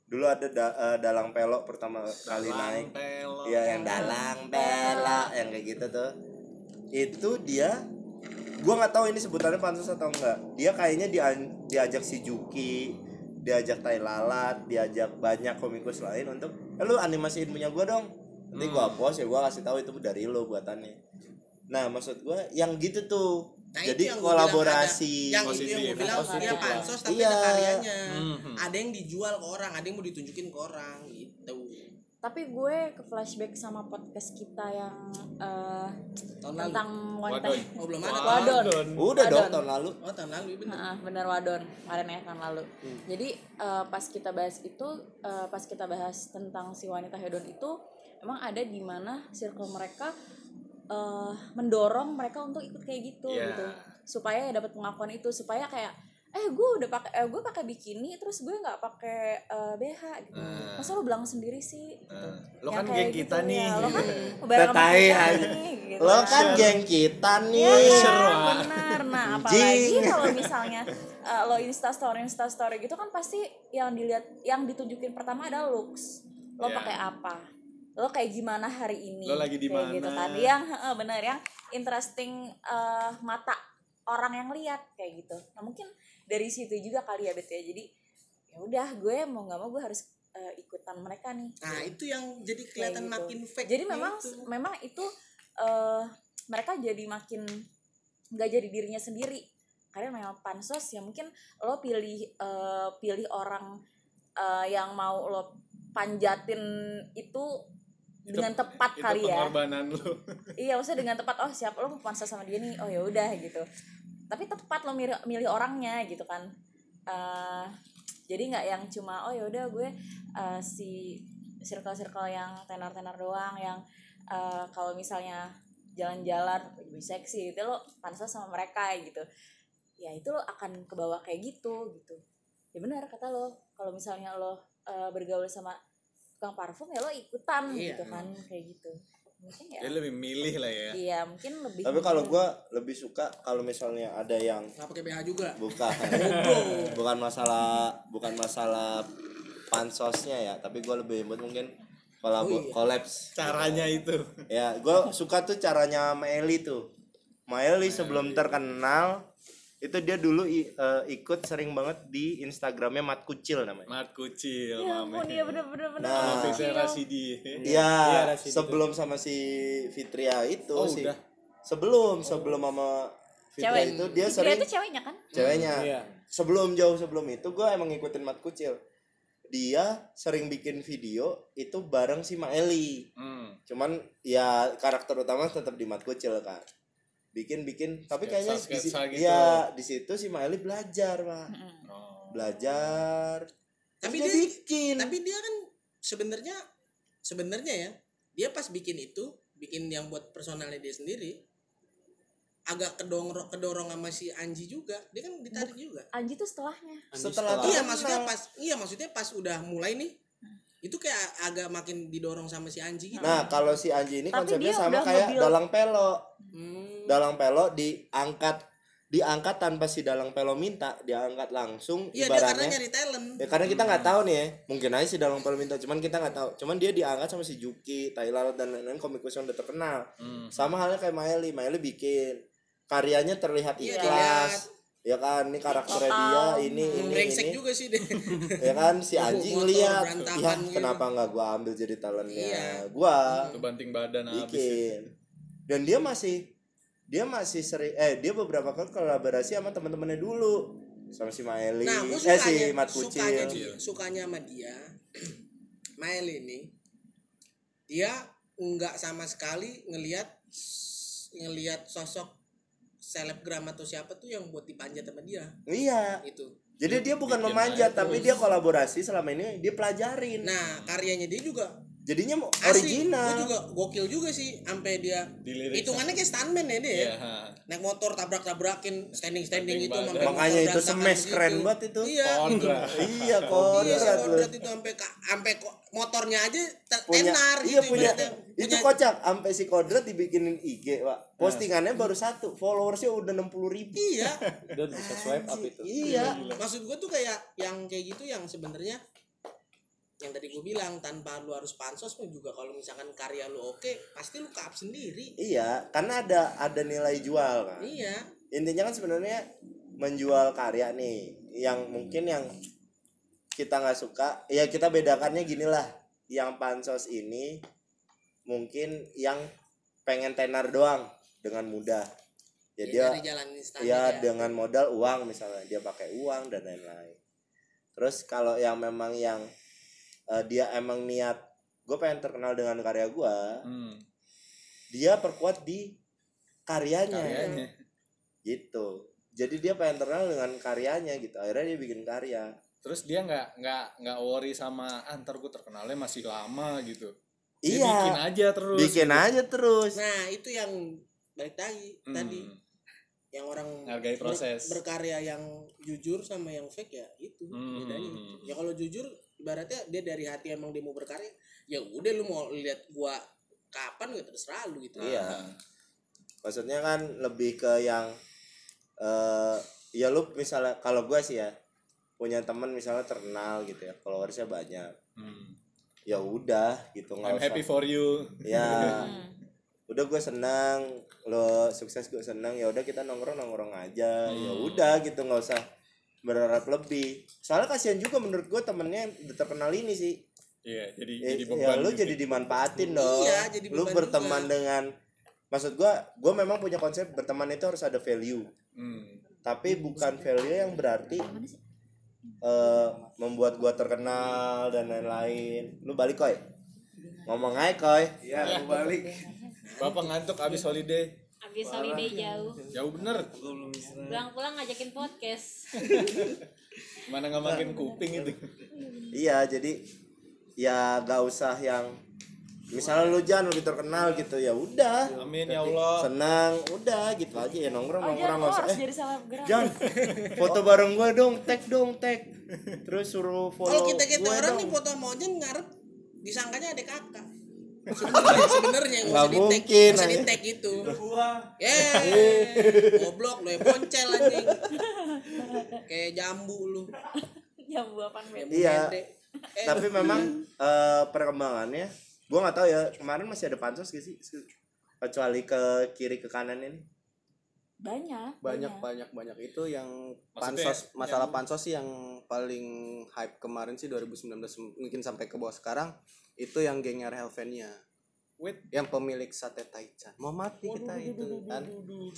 Speaker 2: dulu ada da- eh, dalang pelok pertama kali naik.
Speaker 4: Pelok.
Speaker 2: Iya yang dalang bela yang kayak gitu tuh. Itu dia gua nggak tahu ini sebutannya pansus atau enggak dia kayaknya dia diajak si Juki diajak Tai Lalat diajak banyak komikus lain untuk eh, lu animasiin punya gua dong. Nanti gua post ya gua kasih tahu itu dari lo buatannya. Nah maksud gua yang gitu tuh.
Speaker 1: Nah,
Speaker 2: jadi
Speaker 1: yang
Speaker 2: kolaborasi
Speaker 1: ada- yang itu yang
Speaker 4: Positif,
Speaker 1: gue bilang
Speaker 4: positif
Speaker 1: dia pansos tapi
Speaker 2: Iya.
Speaker 1: ada karyanya
Speaker 4: Mhm.
Speaker 1: ada yang dijual ke orang ada yang mau ditunjukin ke orang gitu
Speaker 5: tapi gue ke flashback sama podcast kita yang eh,
Speaker 1: tahun lalu.
Speaker 5: tentang wanita
Speaker 4: Wadon.
Speaker 1: oh belum ada.
Speaker 5: Wadon.
Speaker 2: udah dong tahun lalu.
Speaker 1: Oh tahun lalu bener.
Speaker 5: Heeh, bener wadon. Kemarin ya tahun lalu.
Speaker 1: Hmm.
Speaker 5: jadi eh, pas kita bahas itu eh, pas kita bahas tentang si wanita hedon itu emang ada di mana circle mereka eh, mendorong mereka untuk ikut kayak gitu
Speaker 4: Iya.
Speaker 5: gitu. Supaya dapat pengakuan itu. Supaya kayak eh gue udah pakai eh, gue pakai bikini terus gue nggak pakai eh, BH gitu
Speaker 4: Hmm.
Speaker 5: masa lo bilang sendiri sih gitu.
Speaker 4: Hmm. Lo
Speaker 5: Yang
Speaker 4: kan
Speaker 5: kayak
Speaker 4: geng kita
Speaker 5: gitu,
Speaker 4: nih.
Speaker 5: ya. lo kan gitu
Speaker 2: lo kan
Speaker 5: kan.
Speaker 2: geng kita nih
Speaker 5: kan,
Speaker 4: Wak.
Speaker 5: benar. Nah, apalagi kalau misalnya uh, lo insta story insta story gitu kan pasti yang dilihat yang ditunjukin pertama adalah looks. Lo
Speaker 4: Iya.
Speaker 5: pakai apa? Lo kayak gimana hari ini?
Speaker 4: Lo lagi di
Speaker 5: gitu
Speaker 4: mana?
Speaker 5: kan. Yang heeh, benar yang interesting uh, mata orang yang lihat kayak gitu. Nah, mungkin dari situ juga kali ya Bet ya. Jadi ya udah gue mau nggak mau gue harus uh, ikutan mereka nih.
Speaker 1: nah itu yang jadi
Speaker 5: Kayak
Speaker 1: kelihatan
Speaker 5: gitu.
Speaker 1: makin fake
Speaker 5: Jadi memang
Speaker 1: itu.
Speaker 5: memang itu eh mereka jadi makin nggak jadi dirinya sendiri. Karena memang pansos ya mungkin lo pilih eh, pilih orang eh, yang mau lo panjatin itu dengan tepat
Speaker 4: itu
Speaker 5: kali ya
Speaker 4: pengorbanan lu
Speaker 5: iya maksudnya dengan tepat oh siapa lo mau pansos sama dia nih oh ya udah gitu tapi tepat lo milih milih orangnya gitu kan. Eh, jadi nggak yang cuma oh ya udah gue eh, si circle circle yang tenar tenar doang yang eh, kalau misalnya jalan-jalan lebih seksi itu lo pansos sama mereka gitu. Ya itu lo akan ke bawah kayak gitu gitu. Ya benar kata lo kalau misalnya lo eh, bergaul sama tukang parfum ya lo ikutan
Speaker 1: Iya.
Speaker 5: gitu kan kayak gitu mungkin ya.
Speaker 4: Dia lebih milih lah ya.
Speaker 5: Iya mungkin lebih.
Speaker 2: tapi kalau gua lebih suka kalau misalnya ada yang
Speaker 1: nggak pakai BH juga?
Speaker 2: Bukan. Bukan masalah bukan masalah pansosnya ya tapi gue lebih mungkin kolab
Speaker 1: Oh iya.
Speaker 2: kolaps.
Speaker 4: Caranya itu.
Speaker 2: Ya gue suka tuh caranya Maeli tuh. Maeli. sebelum terkenal itu dia dulu eh, ikut sering banget di Instagramnya Mat Kucil namanya
Speaker 4: mat kucil
Speaker 5: Ya ampun iya bener-bener bener.
Speaker 2: Nah.
Speaker 4: sama
Speaker 5: bener.
Speaker 4: Fitri Rasidi
Speaker 2: Iya,
Speaker 3: Iya, Rasidi
Speaker 2: sebelum sama si Fitria itu
Speaker 4: Oh,
Speaker 2: sih.
Speaker 4: udah.
Speaker 2: Sebelum, sebelum sama Fitria
Speaker 5: Cewek
Speaker 2: itu dia
Speaker 5: Fitria
Speaker 2: sering
Speaker 5: itu ceweknya kan?
Speaker 2: ceweknya.
Speaker 3: Iya.
Speaker 2: Sebelum jauh sebelum itu gue emang ngikutin Mat Kucil. Dia sering bikin video itu bareng si Maeli.
Speaker 4: hmm.
Speaker 2: Cuman ya karakter utama tetap di Mat Kucil kan. Bikin bikin tapi kayaknya di, si-
Speaker 4: Sketsa-sketsa gitu.
Speaker 2: iya, di situ si Maeli belajar, Pak.
Speaker 4: Oh.
Speaker 2: Belajar.
Speaker 1: tapi
Speaker 2: Terus
Speaker 1: dia
Speaker 2: bikin.
Speaker 1: tapi dia kan sebenarnya sebenarnya ya dia pas bikin itu bikin yang buat personalnya dia sendiri agak kedorong kedorong sama si Anji juga dia kan ditarik juga
Speaker 5: Anji tuh setelahnya.
Speaker 2: setelah
Speaker 1: iya
Speaker 2: terkenal.
Speaker 1: maksudnya pas iya maksudnya pas udah mulai nih itu kayak agak makin didorong sama si Anji gitu
Speaker 2: Nah, kalau si Anji ini
Speaker 5: Tapi
Speaker 2: konsepnya
Speaker 5: dia
Speaker 2: sama kayak dalang pelo.
Speaker 1: Hmm.
Speaker 2: Dalang pelo diangkat diangkat tanpa si dalang pelo minta, diangkat langsung
Speaker 1: iya dia karena
Speaker 2: ibaratnya.
Speaker 1: nyari talent
Speaker 2: Ya karena kita nggak tahu nih ya. Mungkin aja si dalang pelo minta, cuman kita nggak tahu. Cuman dia diangkat sama si Juki, Tyler dan lain-lain komikus yang udah terkenal.
Speaker 4: Hmm.
Speaker 2: Sama halnya kayak Miley, Miley bikin karyanya terlihat
Speaker 1: Iya,
Speaker 2: ikhlas. Ya kan, ini karakternya dia, ini
Speaker 1: Hmm,
Speaker 2: ini
Speaker 1: brengsek
Speaker 2: ini.
Speaker 1: juga sih dia
Speaker 2: Ya kan si Anji
Speaker 1: Motor
Speaker 2: ngeliat,
Speaker 1: berantakan
Speaker 2: ya
Speaker 1: gitu."
Speaker 2: kenapa nggak gua ambil jadi talentnya
Speaker 1: Iya.
Speaker 2: gua
Speaker 4: banting badan habis itu.
Speaker 2: bikin dan dia masih dia masih sering eh dia beberapa kali kolaborasi sama teman-temannya dulu. Sama si Maeli.
Speaker 1: Nah
Speaker 2: eh
Speaker 1: sukanya
Speaker 2: si Mat
Speaker 1: sukanya
Speaker 2: Kucil
Speaker 1: dia sukanya sama dia Mael ini dia nggak sama sekali ngelihat ngelihat sosok selebgram atau siapa tuh yang buat dipanjat sama dia.
Speaker 2: Iya.
Speaker 1: Itu
Speaker 2: jadi dia bukan memanjat tapi dia kolaborasi selama ini dia pelajarin.
Speaker 1: Nah karyanya dia juga
Speaker 2: jadinya mau
Speaker 1: asli gue
Speaker 2: original.
Speaker 1: Juga gokil juga sih sampai dia hitungannya kayak stuntman ya dia ya?
Speaker 4: Iya, ha.
Speaker 1: naik motor tabrak tabrakin standing standing itu sampai
Speaker 2: makanya itu smash
Speaker 1: gitu.
Speaker 2: keren banget itu.
Speaker 1: Iya.
Speaker 4: Kontra.
Speaker 2: iya
Speaker 1: Iya,
Speaker 2: kodrat lu.
Speaker 1: kodrat itu sampai sampai motornya aja
Speaker 2: punya
Speaker 1: tenar
Speaker 2: iya
Speaker 1: gitu
Speaker 2: punya
Speaker 1: ibaratnya.
Speaker 2: itu
Speaker 1: Punya-
Speaker 2: kocak. Sampai si kodrat dibikinin IG pak. Postingannya baru satu. Followersnya udah enam puluh ribu.
Speaker 1: Iya,
Speaker 3: Dan bisa swipe up itu.
Speaker 2: iya.
Speaker 1: Maksud gue tuh kayak yang kayak gitu yang sebenarnya yang tadi gue bilang tanpa lu harus pansos pun juga kalau misalkan karya lu oke pasti lu ke up sendiri.
Speaker 2: Iya karena ada ada nilai jual kan.
Speaker 1: Iya.
Speaker 2: Intinya kan sebenarnya menjual karya nih yang mungkin yang kita nggak suka ya kita bedakannya gini lah. Yang pansos ini mungkin yang pengen tenar doang dengan mudah. Ya,
Speaker 1: ya,
Speaker 2: dia
Speaker 1: dari jalan
Speaker 2: ya
Speaker 1: aja.
Speaker 2: dengan modal uang misalnya dia pakai uang dan lain-lain. Terus kalau yang memang yang eh, dia emang niat gue pengen terkenal dengan karya gue
Speaker 4: Hmm.
Speaker 2: dia perkuat di karyanya
Speaker 4: Karyanya.
Speaker 2: gitu jadi dia pengen terkenal dengan karyanya gitu akhirnya dia bikin karya
Speaker 4: Terus dia nggak nggak nggak worry sama ah, ntar gue terkenalnya masih lama gitu. Dia
Speaker 2: iya
Speaker 4: bikin aja terus.
Speaker 2: bikin aja terus
Speaker 1: nah itu yang balik lagi
Speaker 4: Hmm.
Speaker 1: tadi yang orang
Speaker 4: Hargai
Speaker 1: ber-
Speaker 4: proses.
Speaker 1: berkarya yang jujur sama yang fake ya itu
Speaker 4: Hmm.
Speaker 1: bedanya itu. ya kalau jujur ibaratnya dia dari hati emang dia mau berkarya ya udah lu mau lihat gua kapan ya terserah lu gitu
Speaker 2: Iya. maksudnya kan lebih ke yang eh ya lu misalnya kalau gua sih ya punya teman misalnya terkenal gitu ya followersnya banyak
Speaker 4: Hmm.
Speaker 2: ya udah gitu nggak
Speaker 4: I'm
Speaker 2: usah
Speaker 4: happy for you.
Speaker 2: ya
Speaker 5: Hmm.
Speaker 2: udah gue senang lo sukses gue senang ya udah kita nongkrong nongkrong aja ya
Speaker 4: Hmm.
Speaker 2: udah gitu nggak usah berharap lebih soalnya kasihan juga menurut gue temennya yang udah terkenal ini sih
Speaker 4: Iya, jadi
Speaker 2: ya,
Speaker 4: jadi
Speaker 2: ya
Speaker 4: beban.
Speaker 2: lu
Speaker 4: gitu.
Speaker 2: jadi dimanfaatin dong
Speaker 1: Iya, jadi
Speaker 2: lu berteman
Speaker 1: juga.
Speaker 2: dengan maksud gue gue memang punya konsep berteman itu harus ada value
Speaker 4: Hmm.
Speaker 2: tapi bukan value yang berarti eh, membuat gua terkenal dan lain-lain lu balik koi ngomong aja koy
Speaker 3: Iya, mau balik.
Speaker 4: Bapak ngantuk abis holiday.
Speaker 6: Abis holiday jauh.
Speaker 4: Jauh bener.
Speaker 6: Pulang-pulang ngajakin podcast.
Speaker 4: Mana nggak makin kuping itu.
Speaker 2: iya jadi ya gak usah yang misalnya lu jangan lebih terkenal gitu ya udah
Speaker 4: Amin ya Allah.
Speaker 2: senang udah gitu aja ya nongkrong
Speaker 5: Oh,
Speaker 2: nongkrong
Speaker 5: jangan
Speaker 2: nggak usah eh
Speaker 5: jadi selebgram.
Speaker 2: Jan foto bareng gue dong tag dong tag terus suruh follow
Speaker 1: Kalau kita kita orang
Speaker 2: dong.
Speaker 1: nih foto sama Ojan ngarep disangkanya ada kakak. Sebenarnya sebenarnya nggak usah di tag,
Speaker 2: mungkin,
Speaker 1: nggak usah di tag gitu. Eh, goblok lo ya boncel anjing. Kayak jambu lu.
Speaker 5: Ya buapan beb.
Speaker 2: Iya.
Speaker 1: Eh,
Speaker 2: tapi memang eh, perkembangannya gue nggak tahu ya kemarin masih ada pansos gak sih kecuali ke kiri ke kanan ini
Speaker 5: Banyak.
Speaker 3: banyak banyak banyak itu yang
Speaker 4: Maksudnya
Speaker 3: pansos masalah
Speaker 4: yang-
Speaker 3: pansos sih yang paling hype kemarin sih 2019 mungkin sampai ke bawah sekarang itu yang gengnya Helvenia
Speaker 4: Wait.
Speaker 3: yang pemilik sate Taichan mau mati kita itu kan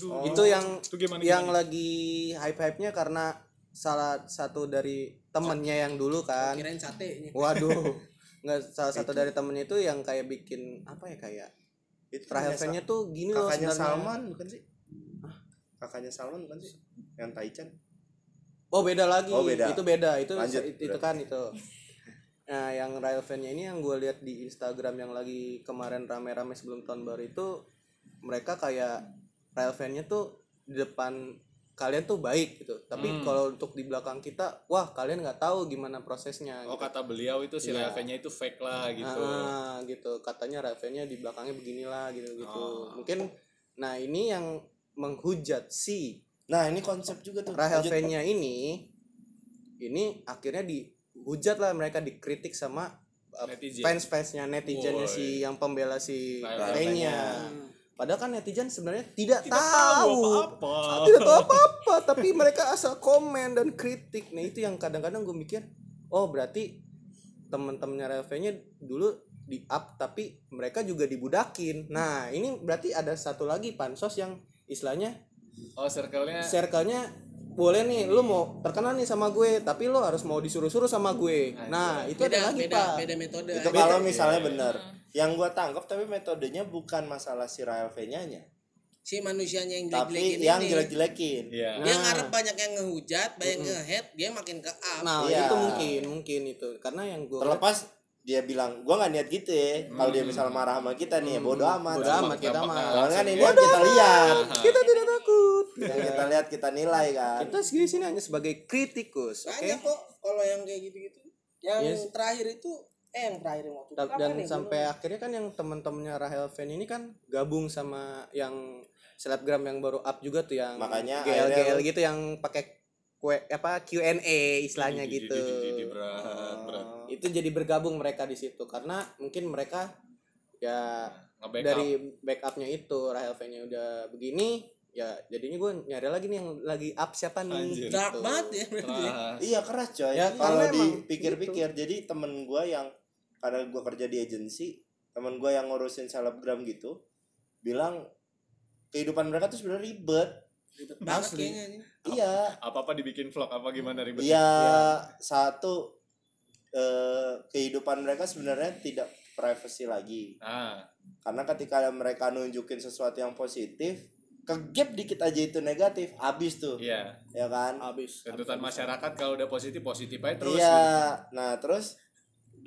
Speaker 2: Oh.
Speaker 3: itu yang
Speaker 4: Itu gimana?
Speaker 3: yang
Speaker 4: gimana?
Speaker 3: lagi hype hype nya karena salah satu dari temennya yang dulu kan
Speaker 1: kirain satenya.
Speaker 3: waduh nggak salah satu dari temennya itu yang kayak bikin apa ya kayak
Speaker 2: itu
Speaker 3: Fan-nya tuh gini loh
Speaker 2: kakaknya. Salman bukan sih kakaknya Salman bukan sih yang Taichan
Speaker 3: Oh beda lagi.
Speaker 2: Oh, beda.
Speaker 3: Itu beda. Itu
Speaker 2: Lanjut,
Speaker 3: itu, itu kan itu. Nah, yang Rail fan-nya ini yang gue lihat di Instagram yang lagi kemarin rame-rame sebelum tahun baru itu mereka kayak Rail fan-nya tuh di depan kalian tuh baik gitu. Tapi
Speaker 4: Hmm.
Speaker 3: kalau untuk di belakang kita, wah kalian nggak tahu gimana prosesnya.
Speaker 4: Oh
Speaker 3: gitu.
Speaker 4: kata beliau itu si
Speaker 3: Iya.
Speaker 4: Raven-nya itu fake lah gitu.
Speaker 3: Ah, gitu. Katanya Rail fan-nya di belakangnya beginilah gitu gitu.
Speaker 4: Oh.
Speaker 3: Mungkin nah ini yang menghujat si
Speaker 2: nah ini konsep juga tuh Lanjut,
Speaker 3: fan-nya ini ini akhirnya dihujat lah mereka dikritik sama uh,
Speaker 4: Netizen.
Speaker 3: fans-fansnya netizennya si yang pembela si Ray-nya. Padahal kan netizen sebenarnya tidak,
Speaker 4: Tidak
Speaker 3: tahu,
Speaker 4: apa-apa.
Speaker 3: tidak tahu apa-apa, tapi mereka asal komen dan kritik. Nah itu yang kadang-kadang gue mikir, oh berarti teman-temannya Rahel fan-nya dulu di up tapi mereka juga dibudakin. Nah ini berarti ada satu lagi pansos yang istilahnya
Speaker 4: Oh circle-nya
Speaker 3: circle-nya boleh nih lu mau terkenal nih sama gue tapi lu harus mau disuruh-suruh sama gue nah itu ada
Speaker 1: Beda
Speaker 3: lagi
Speaker 1: beda
Speaker 3: pak
Speaker 1: beda metode.
Speaker 2: itu
Speaker 1: Beda.
Speaker 2: kalau misalnya benar yang gua tangkap tapi metodenya bukan masalah si Rahel V-nya nya
Speaker 1: si manusianya yang
Speaker 2: tapi
Speaker 1: jelek-jelekin
Speaker 2: yang
Speaker 1: ini.
Speaker 2: jelek-jelekin
Speaker 4: Iya.
Speaker 1: Dia
Speaker 3: Nah.
Speaker 1: ngarep banyak yang ngehujat, banyak yang nge-hate, dia makin ke up.
Speaker 3: nah
Speaker 2: Iya.
Speaker 3: itu mungkin mungkin itu karena yang gue
Speaker 2: terlepas dia bilang gua nggak niat gitu ya kalau dia misalnya marah sama kita nih ya bodo amat
Speaker 3: bodo amat kita mah.
Speaker 2: kan ini yang kita lihat.
Speaker 3: Kita tidak takut.
Speaker 2: Yang kita lihat kita nilai kan.
Speaker 3: Kita di sini hanya sebagai kritikus oke?
Speaker 1: Banyak kok kalau yang kayak gitu-gitu. Yang
Speaker 3: Yes.
Speaker 1: terakhir itu eh yang terakhir yang waktu itu
Speaker 3: Dan-?
Speaker 1: Gua
Speaker 3: sampai akhirnya kan yang teman-temannya Rahel Fan ini kan gabung sama yang selebgram yang baru up juga tuh yang
Speaker 2: Makanya
Speaker 3: GL GL gitu yang pakai kue apa Q&A istilahnya
Speaker 4: Di- di-
Speaker 3: gitu
Speaker 4: di- di- di- berat, berat.
Speaker 3: itu jadi bergabung mereka di situ karena mungkin mereka ya
Speaker 4: Nge-backup.
Speaker 3: dari backupnya itu Rahel Fan-nya udah begini ya jadinya gue nyari lagi nih yang lagi up siapa nih
Speaker 4: Anjir.
Speaker 1: dark
Speaker 3: gitu.
Speaker 1: banget ya berarti.
Speaker 4: Keras.
Speaker 2: iya keras coy
Speaker 3: Ya,
Speaker 2: kalau dipikir-pikir jadi temen gua yang karena gua kerja di agensi temen gua yang ngurusin selebgram gitu bilang kehidupan mereka tuh sebenarnya ribet
Speaker 1: Ribet banget
Speaker 3: Asli.
Speaker 1: kayaknya ini.
Speaker 2: iya
Speaker 4: Apa-apa dibikin vlog apa gimana ribet?
Speaker 2: Iya, satu eh, kehidupan mereka sebenarnya tidak privacy lagi.
Speaker 4: Ah,
Speaker 2: Karena ketika mereka nunjukin sesuatu yang positif, kegap dikit aja itu negatif, habis tuh,
Speaker 4: iya.
Speaker 2: ya kan?
Speaker 3: habis
Speaker 4: Tuntutan masyarakat kalau udah positif positif aja terus.
Speaker 2: Iya. Nah, terus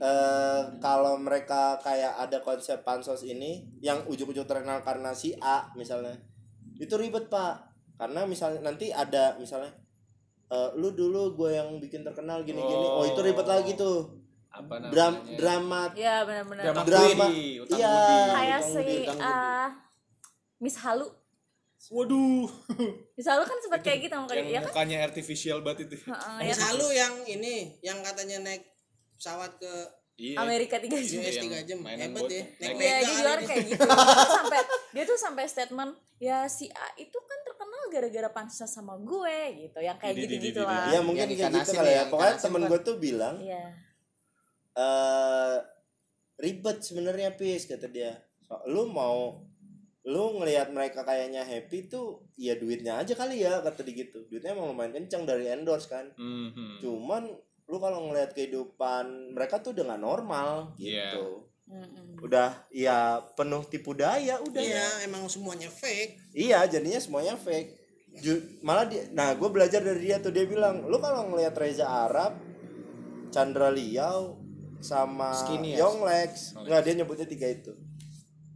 Speaker 2: eh kalau mereka kayak ada konsep pansos ini yang ujung-ujung terkenal karena si A misalnya. Itu ribet, Pak. Karena misalnya nanti ada misalnya eh, lu dulu gue yang bikin terkenal gini-gini. Oh, itu ribet lagi tuh.
Speaker 4: Apa namanya?
Speaker 2: Dram drama
Speaker 5: Iya benar-benar.
Speaker 4: Drama
Speaker 2: drama. Iya.
Speaker 4: budi.
Speaker 5: Kayak si ah, Miss Halu.
Speaker 4: Waduh.
Speaker 5: Miss Halu kan sempat kayak gitu makanya
Speaker 4: yang
Speaker 5: ya kan.
Speaker 4: mukanya artificial banget itu.
Speaker 5: Heeh,
Speaker 1: Yang
Speaker 5: ya kan?
Speaker 1: selalu yang ini yang katanya naik pesawat ke
Speaker 4: Iya.
Speaker 5: Amerika tiga jam.
Speaker 1: US 3 jam
Speaker 4: mainan
Speaker 1: hebat
Speaker 4: bot-
Speaker 1: ya.
Speaker 4: naik
Speaker 5: Iya,
Speaker 1: kali
Speaker 5: juara
Speaker 1: dia.
Speaker 5: kayak gitu. Sampai dia tuh sampai statement ya si A itu kan terkenal gara-gara pansos sama gue gitu. Yang kayak gitu-gitu lah.
Speaker 2: Iya mungkin
Speaker 3: Yang
Speaker 2: kayak gitu kali
Speaker 3: ya,
Speaker 2: ya. Pokoknya temen gue tuh bilang
Speaker 5: Iya.
Speaker 2: eh ribet sebenarnya pis kata dia. So, lu mau lu ngelihat mereka kayaknya happy tuh ya duitnya aja kali ya kata dia gitu. Duitnya emang lumayan kencang dari endorse kan.
Speaker 4: Mhm.
Speaker 2: Cuman lu kalau ngelihat kehidupan mereka tuh nggak normal
Speaker 4: Iya.
Speaker 2: gitu.
Speaker 5: Mm-mm.
Speaker 2: udah ya penuh tipu daya udah
Speaker 1: iya emang semuanya fake
Speaker 2: Iya, jadinya semuanya fake. Malah dia, nah gue belajar dari dia tuh dia bilang, lu kalau ngelihat Reza Arab, Chandra Liao, sama
Speaker 3: Skinny ya?
Speaker 2: Yonglex, nggak dia nyebutnya tiga itu.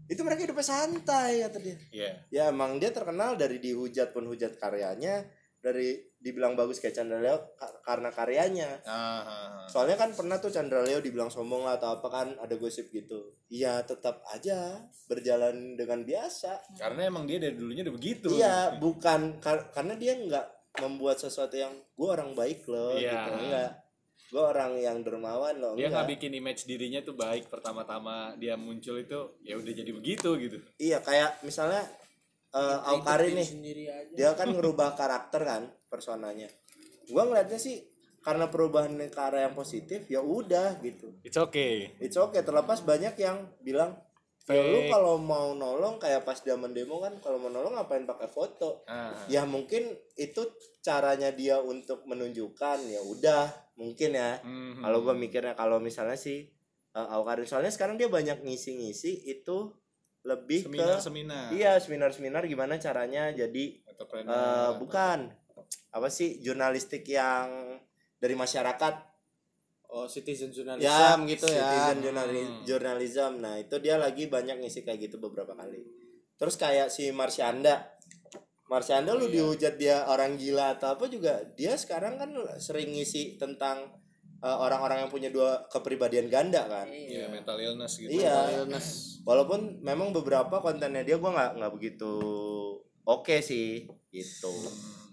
Speaker 2: Itu mereka hidupnya santai kata dia.
Speaker 4: Iya.
Speaker 2: Ya emang dia terkenal dari dihujat pun hujat karyanya, dari dibilang bagus kayak Chandra Leo ka- karena karyanya.
Speaker 4: Ah, ah, ah.
Speaker 2: Soalnya kan pernah tuh Chandra Leo dibilang sombong lah atau apa kan ada gosip gitu. Iya tetap aja berjalan dengan biasa.
Speaker 4: Karena emang dia dari dulunya udah begitu.
Speaker 2: Iya, bukan kar- karena dia nggak membuat sesuatu yang gue orang baik loh
Speaker 4: Iya.
Speaker 2: gitu enggak. Gue orang yang dermawan loh.
Speaker 4: Dia nggak bikin image dirinya tuh baik pertama-tama dia muncul itu ya udah jadi begitu gitu.
Speaker 2: Iya, kayak misalnya uh, Aukari
Speaker 1: Hidup
Speaker 2: nih,
Speaker 1: sendiri aja
Speaker 2: dia kan ngerubah karakter kan personanya. Gue ngeliatnya sih karena perubahan ke arah yang positif ya udah gitu.
Speaker 4: It's okay.
Speaker 2: It's okay terlepas banyak yang bilang ya lu kalau mau nolong kayak pas zaman demo kan kalau mau nolong ngapain pakai foto
Speaker 4: Ah.
Speaker 2: ya mungkin itu caranya dia untuk menunjukkan ya udah mungkin ya
Speaker 4: Mhm.
Speaker 2: kalau gue mikirnya kalau misalnya sih uh, Awkarin soalnya sekarang dia banyak ngisi-ngisi itu lebih ke
Speaker 4: seminar-seminar.
Speaker 2: iya seminar-seminar gimana caranya jadi eh, bukan. Apa sih jurnalistik yang dari masyarakat?
Speaker 3: Oh, citizen journalism.
Speaker 2: Ya
Speaker 3: gitu ya.
Speaker 2: citizen journali-
Speaker 4: Hmm.
Speaker 2: journalism. Nah itu dia lagi banyak ngisi kayak gitu beberapa kali. Terus kayak si Marsyanda. Marsyanda lu dihujat dia orang gila atau apa juga dia sekarang kan sering ngisi tentang uh, orang-orang yang punya dua kepribadian ganda kan
Speaker 4: Iya, mental illness gitu.
Speaker 2: iya
Speaker 3: Illness.
Speaker 2: walaupun memang beberapa kontennya dia gua nggak nggak begitu oke sih gitu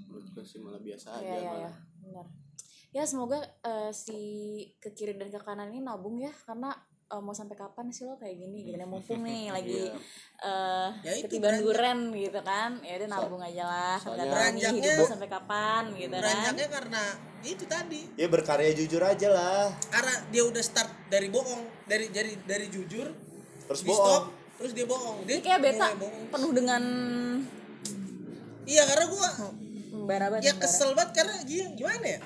Speaker 3: Menurut gue sih malah biasa aja
Speaker 5: Iya, iya,
Speaker 3: malah.
Speaker 5: iya. Benar. Ya semoga eh, si ke kiri dan ke kanan ini nabung ya karena eh, mau sampai kapan sih lo kayak gini? Gitu. Mumpung nih lagi eh
Speaker 1: Ya itu,
Speaker 5: ketiban duren gitu kan. Ya udah nabung aja lah
Speaker 3: soalnya-
Speaker 5: nggak tahu nih
Speaker 1: Beranjaknya-
Speaker 5: hidup sampai kapan gitu kan.
Speaker 1: beranjaknya karena itu tadi.
Speaker 2: Ya berkarya jujur aja lah.
Speaker 1: Karena dia udah start dari bohong dari dari dari jujur
Speaker 2: terus
Speaker 1: di
Speaker 2: bohong.
Speaker 1: stop terus dia bohong. Dia
Speaker 5: kayak beta
Speaker 1: bohong.
Speaker 5: penuh dengan
Speaker 1: iya karena gua
Speaker 5: membara banget
Speaker 1: ya kesel banget karena gi- gimana ya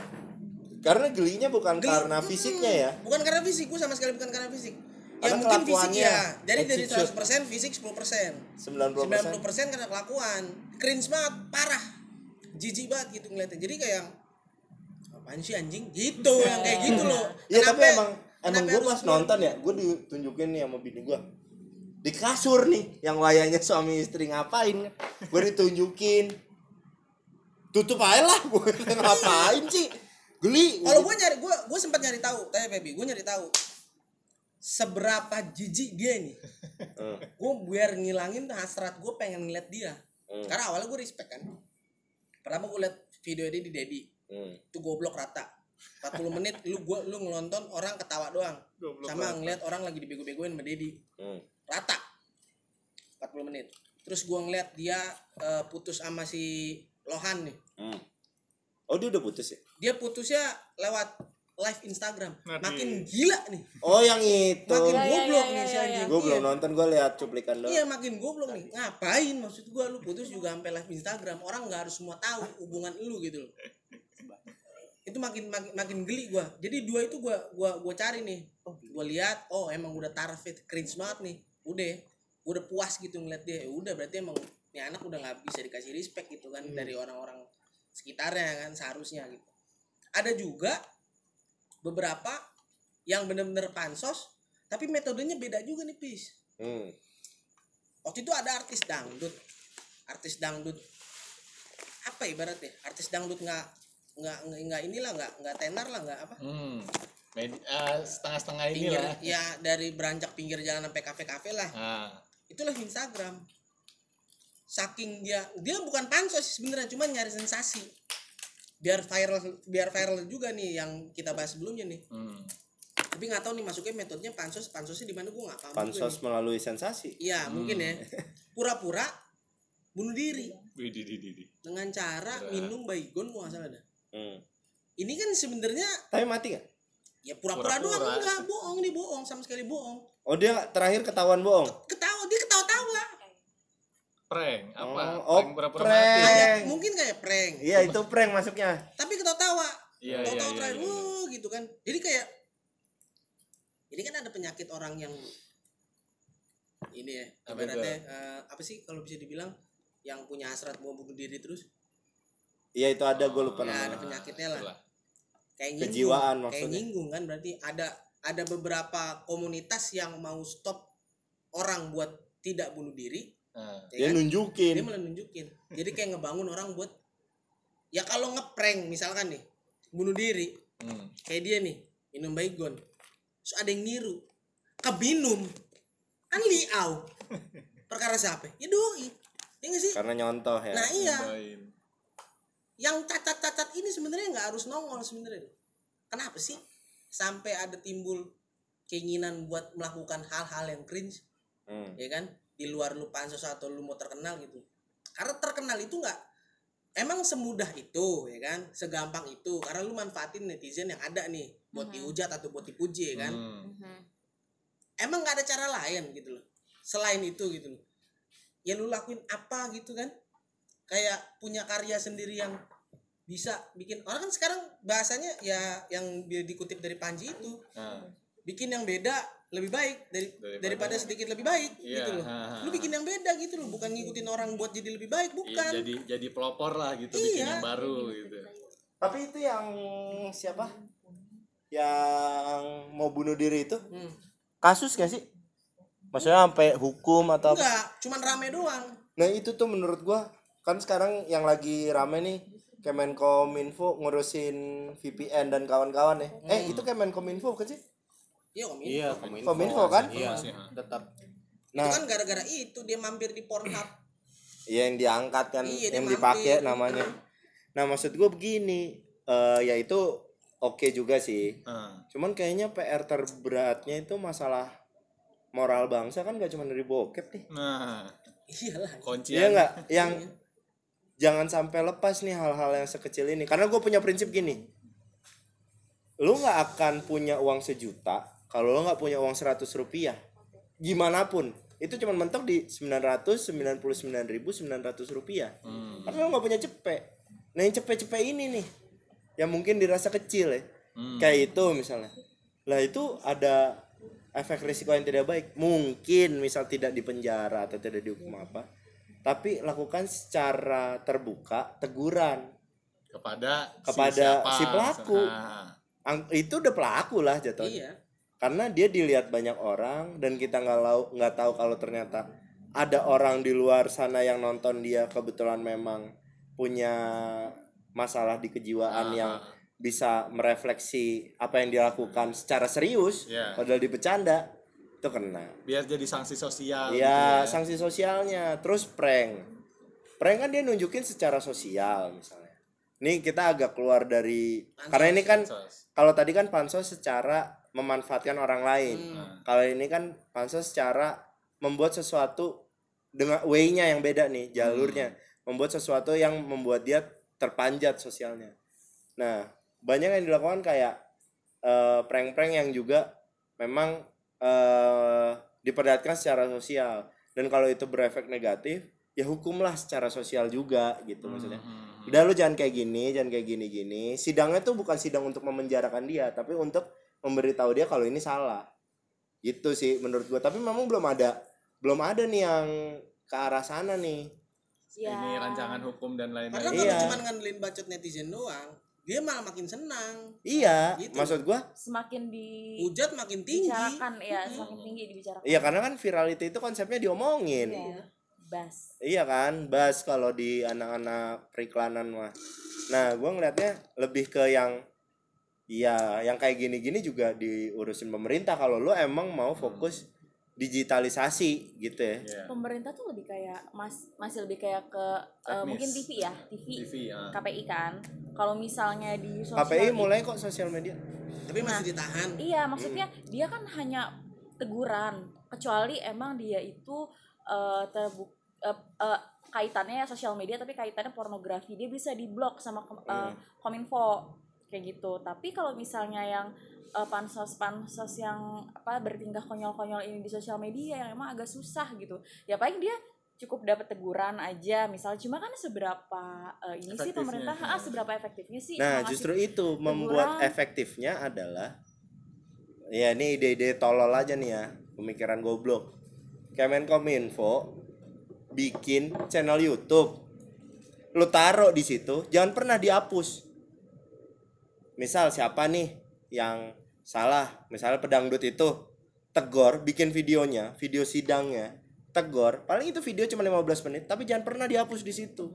Speaker 2: karena gelinya bukan
Speaker 1: Geli-
Speaker 2: karena fisiknya ya.
Speaker 1: Bukan karena fisik gua sama sekali bukan karena fisik. Ya
Speaker 2: Karena
Speaker 1: mungkin fisik
Speaker 2: kelakuannya,
Speaker 1: ya jadi dari
Speaker 2: attitude.
Speaker 1: 100% fisik 10%
Speaker 2: 90%,
Speaker 1: 90% karena kelakuan. Cringe banget parah. Jijik banget gitu ngeliatnya. Jadi kayak apaan sih anjing? Gitu yang kayak gitu loh.
Speaker 2: Iya tapi
Speaker 1: Kenapa-
Speaker 2: emang emang gue pas nonton ya gue ditunjukin nih sama bini gue di kasur nih yang wayangnya suami istri ngapain? Gue ditunjukin. Tutup aja lah gue ngapain sih geli.
Speaker 1: Kalau gue nyari gue gue sempat nyari tahu. Tanya Feby gue nyari tahu. Seberapa jijik dia ini
Speaker 2: Hmm,
Speaker 1: gue biar ngilangin hasrat gue pengen ngeliat dia.
Speaker 2: Hmm,
Speaker 1: karena awalnya gue respect kan. Pertama gue liat video dia di Dedi
Speaker 2: hmm.
Speaker 1: itu goblok rata. 40 menit lu gua lu ngelonton orang ketawa doang. Sama ngeliat orang lagi dibego-begoin sama Dedi
Speaker 2: hmm.
Speaker 1: rata. 40 menit. Terus gua ngeliat dia eh, putus sama si Lohan nih.
Speaker 2: Hmm. Oh dia udah putus ya?
Speaker 1: Dia putusnya lewat live Instagram.
Speaker 4: Nadie.
Speaker 1: makin gila nih.
Speaker 2: Oh yang itu.
Speaker 1: Makin
Speaker 5: Ya, ya,
Speaker 1: goblok
Speaker 5: ya,
Speaker 1: nih
Speaker 5: ya,
Speaker 1: si
Speaker 5: ya,
Speaker 1: anjing
Speaker 2: gue belum
Speaker 1: Iya.
Speaker 2: nonton gue lihat cuplikan doang.
Speaker 1: Iya makin goblok nih. Ngapain? Maksud gua lu putus juga sampai live Instagram. Orang nggak harus semua tahu hubungan lu gitu loh. Itu makin makin, makin geli gua. Jadi dua itu gua gua gua cari nih. Oh, gua lihat oh emang udah taraf it, cringe banget nih. Udah udah puas gitu ngeliat dia. Ya udah berarti emang ini anak udah nggak bisa dikasih respect gitu kan dari orang-orang sekitarnya kan seharusnya gitu ada juga beberapa yang bener-bener pansos tapi metodenya beda juga nih pis
Speaker 2: hmm.
Speaker 1: waktu itu ada artis dangdut artis dangdut apa ibaratnya artis dangdut nggak nggak nggak- inilah nggak nggak tenar lah nggak apa
Speaker 4: Hmm. Med- eh, setengah-setengah ini
Speaker 1: pinggir
Speaker 4: lah.
Speaker 1: ya dari beranjak pinggir jalan sampai kafe kafe lah
Speaker 4: Ah.
Speaker 1: itulah Instagram saking dia dia bukan pansos sih sebenarnya cuma nyari sensasi. Biar viral biar viral juga nih yang kita bahas sebelumnya nih.
Speaker 4: Hmm.
Speaker 1: tapi nggak tahu nih masuknya metodenya pansos pansosnya di mana gue nggak paham
Speaker 2: pansos melalui sensasi?
Speaker 1: Iya mungkin ya. Pura-pura bunuh diri. Dengan cara minum baygon gua nggak salah dah.
Speaker 2: Hmm.
Speaker 1: ini kan sebenarnya
Speaker 2: tapi mati nggak?
Speaker 1: Ya pura-pura doang enggak bohong nih bohong. Sama sekali bohong.
Speaker 2: Oh dia terakhir ketahuan bohong?
Speaker 1: Ketawa-tawa
Speaker 4: Prank apa?
Speaker 2: Oh, oh,
Speaker 4: prank
Speaker 2: prank.
Speaker 4: mati.
Speaker 1: kayak
Speaker 2: Prank.
Speaker 1: mungkin kayak prank
Speaker 2: iya itu prank masuknya
Speaker 1: tapi ketawa-tawa
Speaker 4: Iya, iya,
Speaker 1: tahu-tahu
Speaker 4: iya,
Speaker 1: terakhir
Speaker 4: iya.
Speaker 1: "Wuh," gitu kan jadi kayak ini kan ada penyakit orang yang ini ya
Speaker 4: Apa
Speaker 1: ibaratnya eh, apa sih kalau bisa dibilang yang punya hasrat mau bunuh diri terus
Speaker 2: Iya itu ada gue lupa
Speaker 1: ya
Speaker 2: namanya.
Speaker 1: ada penyakitnya lah
Speaker 4: Itulah.
Speaker 1: kayak nyinggung
Speaker 2: Kejiwaan
Speaker 1: kayak
Speaker 2: maksudnya.
Speaker 1: nyinggung kan berarti ada ada beberapa komunitas yang mau stop orang buat tidak bunuh diri Ya
Speaker 2: Dia
Speaker 1: kan?
Speaker 2: nunjukin.
Speaker 1: dia malah nunjukin jadi kayak ngebangun orang buat ya kalau ngeprank misalkan nih bunuh diri
Speaker 4: hmm.
Speaker 1: kayak dia nih minum baygon terus ada yang niru kebinum kan liau perkara siapa ya doi ya nggak sih
Speaker 2: Karena nyontoh ya.
Speaker 1: nah iya
Speaker 4: Nambahin.
Speaker 1: yang cacat-cacat ini sebenarnya nggak harus nongol sebenarnya kenapa sih sampai ada timbul keinginan buat melakukan hal-hal yang cringe
Speaker 2: Hmm.
Speaker 1: ya kan di luar lu pansos atau lu mau terkenal gitu. Karena terkenal itu nggak emang semudah itu ya kan? Segampang itu. Karena lu manfaatin netizen yang ada nih buat dihujat atau buat dipuji ya kan?
Speaker 4: Hmm.
Speaker 5: Mhm.
Speaker 1: emang nggak ada cara lain gitu loh. Selain itu gitu loh. Ya lu lakuin apa gitu kan? Kayak punya karya sendiri yang bisa bikin orang kan sekarang bahasanya ya yang dikutip dari Panji itu
Speaker 4: Nah,
Speaker 1: bikin yang beda lebih baik dari
Speaker 4: Daripada-
Speaker 1: daripada sedikit lebih baik
Speaker 4: Iya,
Speaker 1: gitu loh
Speaker 4: ha, ha,
Speaker 1: lu bikin yang beda gitu loh bukan ngikutin orang buat jadi lebih baik
Speaker 4: iya,
Speaker 1: bukan
Speaker 4: jadi jadi pelopor lah gitu bikin
Speaker 1: Iya.
Speaker 4: yang baru gitu.
Speaker 2: Tapi itu yang siapa? Yang mau bunuh diri itu
Speaker 1: Hmm.
Speaker 2: kasus gak sih? Maksudnya sampai hukum atau apa?
Speaker 1: enggak cuman rame doang
Speaker 2: Nah itu tuh menurut gua kan sekarang yang lagi rame nih Kemenkominfo ngurusin VPN dan kawan-kawan ya. Eh itu Kemenkominfo bukan sih?
Speaker 1: Iya om
Speaker 3: Iya,
Speaker 2: Kominfo kan?
Speaker 3: Iya, tetap.
Speaker 1: itu
Speaker 2: Nah,
Speaker 1: kan gara-gara itu dia mampir di Pornhub
Speaker 2: iya yang diangkat kan,
Speaker 1: Iya,
Speaker 2: yang
Speaker 1: mampir.
Speaker 2: dipakai namanya. Nah maksud gua begini, eh ya itu oke juga sih.
Speaker 4: Nah,
Speaker 2: Cuman kayaknya PR terberatnya itu masalah moral bangsa kan gak cuma dari bokep nih.
Speaker 4: nah
Speaker 1: iyalah
Speaker 4: kuncian
Speaker 2: Iya nggak? Yang jangan sampai lepas nih hal-hal yang sekecil ini. Karena gue punya prinsip gini. Lu nggak akan punya uang sejuta kalau lu nggak punya uang 100 rupiah. Gimana pun. Itu cuma mentok di 999.900 rupiah.
Speaker 4: Hmm.
Speaker 2: Karena lu nggak punya cepet. Nah yang cepet-cepet ini nih. Yang mungkin dirasa kecil ya.
Speaker 4: Hmm.
Speaker 2: Kayak itu misalnya. Lah itu ada efek risiko yang tidak baik. Mungkin misal tidak dipenjara atau tidak dihukum apa. Tapi lakukan secara terbuka teguran.
Speaker 4: kepada
Speaker 2: Kepada
Speaker 4: siapa.
Speaker 2: si pelaku.
Speaker 4: Nah,
Speaker 2: Ang- itu udah pelaku lah jatuhnya.
Speaker 1: iya
Speaker 2: Karena dia dilihat banyak orang dan kita nggak tahu nggak tahu kalau ternyata ada orang di luar sana yang nonton dia kebetulan memang punya masalah di kejiwaan
Speaker 4: Ah,
Speaker 2: yang bisa merefleksi apa yang dilakukan secara serius
Speaker 4: Iya.
Speaker 2: padahal dibecanda itu kena.
Speaker 4: Biar jadi sanksi sosial
Speaker 2: ya
Speaker 4: gitu
Speaker 2: sanksi sosialnya. Terus prank. Prank kan dia nunjukin secara sosial misalnya. Nih kita agak keluar dari karena ini kan
Speaker 4: Pansos.
Speaker 2: kalau tadi kan pansos secara memanfaatkan orang lain.
Speaker 1: Hmm.
Speaker 2: kalau ini kan pansos secara membuat sesuatu dengan way-nya yang beda nih jalurnya. Membuat sesuatu yang membuat dia terpanjat sosialnya. Nah banyak yang dilakukan kayak eh, prank-prank yang juga memang eh, diperlihatkan secara sosial. Dan kalau itu berefek negatif ya hukumlah secara sosial juga gitu maksudnya.
Speaker 4: Hmm.
Speaker 2: udah lu jangan kayak gini jangan kayak gini gini sidangnya tuh bukan sidang untuk memenjarakan dia tapi untuk memberitahu dia kalau ini salah gitu sih menurut gua tapi memang belum ada belum ada nih yang ke arah sana nih
Speaker 5: Ya.
Speaker 4: ini rancangan hukum dan
Speaker 1: karena
Speaker 4: lain-lain
Speaker 1: kalau
Speaker 2: Iya.
Speaker 1: cuma ngandelin bacot netizen doang dia malah makin senang
Speaker 2: iya
Speaker 1: Gitu.
Speaker 2: maksud gua
Speaker 5: semakin di
Speaker 1: hujat makin tinggi
Speaker 5: dibicarakan ya semakin tinggi dibicarakan
Speaker 2: iya karena kan virality itu konsepnya diomongin
Speaker 5: Iya. bas
Speaker 2: Iya kan, bas kalau di anak-anak periklanan mah. Nah, gua ngelihatnya lebih ke yang Iya, yang kayak gini-gini juga diurusin pemerintah kalau lo emang mau fokus digitalisasi gitu ya.
Speaker 4: Iya.
Speaker 5: pemerintah tuh lebih kayak mas masih lebih kayak ke
Speaker 4: Teknis.
Speaker 5: mungkin TV ya TV,
Speaker 4: TV ya.
Speaker 5: KPI kan kalau misalnya di sosial
Speaker 2: KPI mulai kok sosial media.
Speaker 1: tapi masih ditahan
Speaker 5: iya maksudnya dia kan hanya teguran kecuali emang dia itu eh terbuk eh, eh, kaitannya ya sosial media tapi kaitannya pornografi dia bisa diblok sama kom- eh, kominfo kayak gitu tapi kalau misalnya yang eh, pansos pansos yang apa bertingkah konyol-konyol ini di sosial media yang emang agak susah gitu ya paling dia cukup dapat teguran aja misal cuma kan seberapa eh, ini sih pemerintah ah, seberapa efektifnya sih
Speaker 2: Nah, justru itu membuat
Speaker 5: teguran.
Speaker 2: efektifnya adalah ya ini ide-ide tolol aja nih ya, pemikiran goblok. Kemenkominfo bikin channel YouTube. Lu taruh di situ, jangan pernah dihapus. Misal siapa nih yang salah, misalnya pedangdut itu tegor bikin videonya, video sidangnya, tegor, paling itu video cuma 15 menit, tapi jangan pernah dihapus di situ.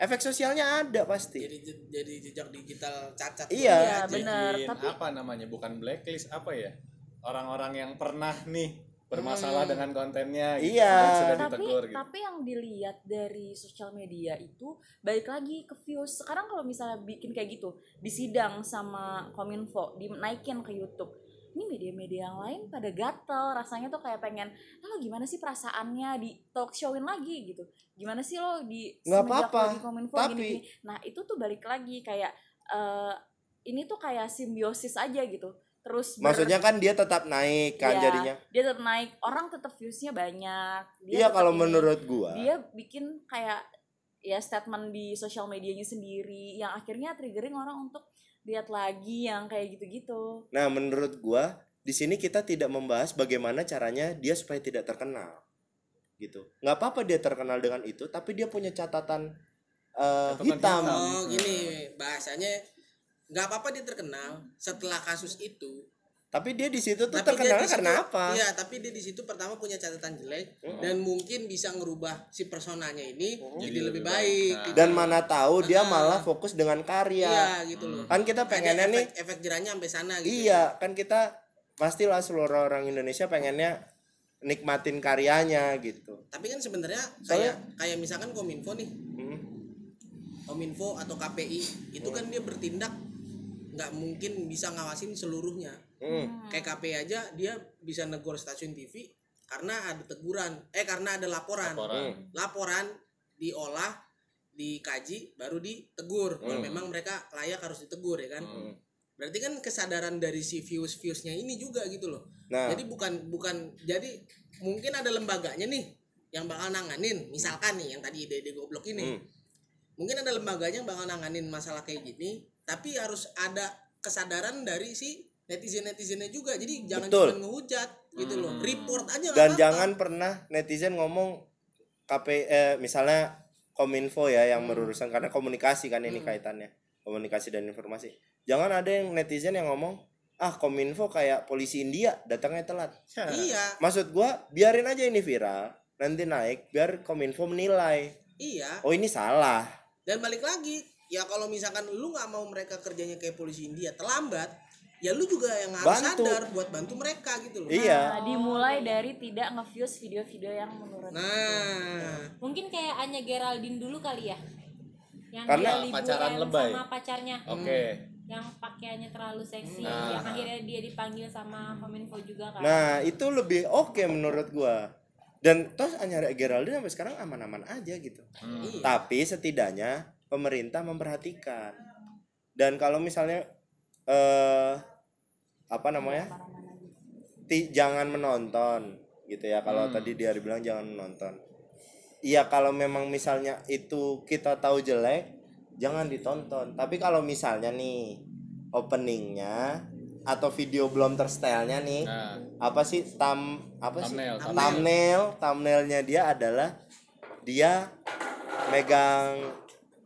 Speaker 2: Efek sosialnya ada pasti.
Speaker 1: jadi jadi jejak digital cacat
Speaker 2: Iya.
Speaker 5: Iya, benar. Tapi
Speaker 4: apa namanya bukan blacklist apa ya orang-orang yang pernah nih bermasalah dengan kontennya gitu,
Speaker 2: Iya.
Speaker 4: dan sudah
Speaker 5: tapi
Speaker 4: ditegur gitu.
Speaker 5: tapi yang dilihat dari sosial media itu balik lagi ke views. Sekarang kalau misalnya bikin kayak gitu disidang sama kominfo dinaikin ke YouTube. Ini media-media yang lain pada gatel rasanya tuh kayak pengen "Ah, lo gimana sih perasaannya di talk showin lagi? gitu. Gimana sih lo di
Speaker 2: Nggak apa-apa,
Speaker 5: di kominfo
Speaker 2: tapi-
Speaker 5: gini, gini nah itu tuh balik lagi kayak eh, ini tuh kayak simbiosis aja gitu terus ber-
Speaker 2: Maksudnya kan dia tetap naik kan
Speaker 5: Iya,
Speaker 2: jadinya.
Speaker 5: dia tetap naik orang tetap viewsnya banyak dia
Speaker 2: Iya kalau
Speaker 5: ini.
Speaker 2: menurut gua.
Speaker 5: dia bikin kayak ya statement di sosial medianya sendiri yang akhirnya triggering orang untuk lihat lagi yang kayak gitu-gitu
Speaker 2: Nah, menurut gua di sini kita tidak membahas bagaimana caranya dia supaya tidak terkenal. Gitu. nggak apa-apa dia terkenal dengan itu, tapi dia punya catatan eh,
Speaker 4: Catatan
Speaker 2: hitam.
Speaker 4: hitam.
Speaker 1: oh gini bahasanya nggak apa-apa dia terkenal setelah kasus itu
Speaker 2: Tapi dia di situ tuh
Speaker 1: tapi dia
Speaker 2: terkenal
Speaker 1: situ-
Speaker 2: karena apa?
Speaker 1: Iya, tapi dia di situ pertama punya catatan jelek dan mungkin bisa ngerubah si personanya ini jadi, lebih baik.
Speaker 4: Nah.
Speaker 1: gitu.
Speaker 2: Dan mana tahu dia
Speaker 1: Ah.
Speaker 2: malah fokus dengan karya.
Speaker 1: Iya, gitu loh.
Speaker 2: Kan kita pengennya
Speaker 1: Ada
Speaker 2: nih
Speaker 1: efek, efek jerahnya sampai sana gitu.
Speaker 2: Iya, kan kita pastilah seluruh orang Indonesia pengennya nikmatin karyanya gitu.
Speaker 1: Tapi kan sebenarnya kayak kayak misalkan Kominfo nih,
Speaker 2: Hmm.
Speaker 1: Kominfo atau KPI itu kan dia bertindak nggak mungkin bisa ngawasin seluruhnya.
Speaker 2: Hmm.
Speaker 1: Kayak KPI aja dia bisa negor stasiun TV karena ada teguran, eh karena ada laporan.
Speaker 4: Laporan.
Speaker 2: Hmm.
Speaker 1: Laporan diolah, dikaji, baru ditegur. Kalau
Speaker 2: Hmm.
Speaker 1: memang mereka layak harus ditegur ya kan.
Speaker 2: Hmm.
Speaker 1: Berarti kan kesadaran dari si views-viewsnya ini juga gitu loh.
Speaker 2: Nah,
Speaker 1: Jadi bukan bukan jadi mungkin ada lembaganya nih yang bakal nanganin, misalkan nih yang tadi ide-ide goblok ini.
Speaker 2: Hmm.
Speaker 1: Mungkin ada lembaganya yang bakal nanganin masalah kayak gini, tapi harus ada kesadaran dari si netizen-netizennya juga. Jadi jangan
Speaker 2: Betul.
Speaker 1: cuma ngehujat gitu loh. Report aja
Speaker 2: dan
Speaker 1: apa-apa.
Speaker 2: jangan pernah netizen ngomong KP eh, misalnya Kominfo ya yang berurusan karena komunikasi kan ini kaitannya. Komunikasi dan informasi. Jangan ada yang netizen yang ngomong, "Ah, Kominfo kayak polisi India, datangnya telat."
Speaker 1: Iya,
Speaker 2: Maksud gua, biarin aja ini viral, nanti naik biar Kominfo menilai.
Speaker 1: iya.
Speaker 2: Oh, ini salah.
Speaker 1: Dan balik lagi, ya kalau misalkan lu nggak mau mereka kerjanya kayak polisi India terlambat, ya lu juga yang harus
Speaker 2: Bantu.
Speaker 1: sadar buat bantu mereka gitu loh.
Speaker 2: Iya.
Speaker 5: nah dimulai dari tidak nge-views video-video yang menurut
Speaker 1: Nah,
Speaker 6: Mungkin kayak Anya Geraldine dulu kali ya. Yang
Speaker 2: Karena
Speaker 6: dia liburan
Speaker 4: pacaran lebay.
Speaker 6: sama pacarnya.
Speaker 4: Oke.
Speaker 6: Yang pakaiannya terlalu seksi.
Speaker 4: Nah.
Speaker 6: Yang akhirnya dia dipanggil sama Kominfo juga kan.
Speaker 2: Nah, itu lebih oke menurut gua. Dan toh Anyara Geraldine sampai sekarang aman-aman aja gitu.
Speaker 1: iya.
Speaker 2: Tapi setidaknya pemerintah memperhatikan. Dan kalau misalnya eh apa namanya? Ti- jangan menonton gitu ya. Kalau tadi dia bilang jangan menonton. Iya, kalau memang misalnya itu kita tahu jelek, jangan ditonton. Tapi kalau misalnya nih openingnya atau video belum terstylenya nih,
Speaker 4: Nah,
Speaker 2: apa sih tam apa sih
Speaker 4: Thumbnail,
Speaker 2: thumbnail thumbnailnya dia adalah dia megang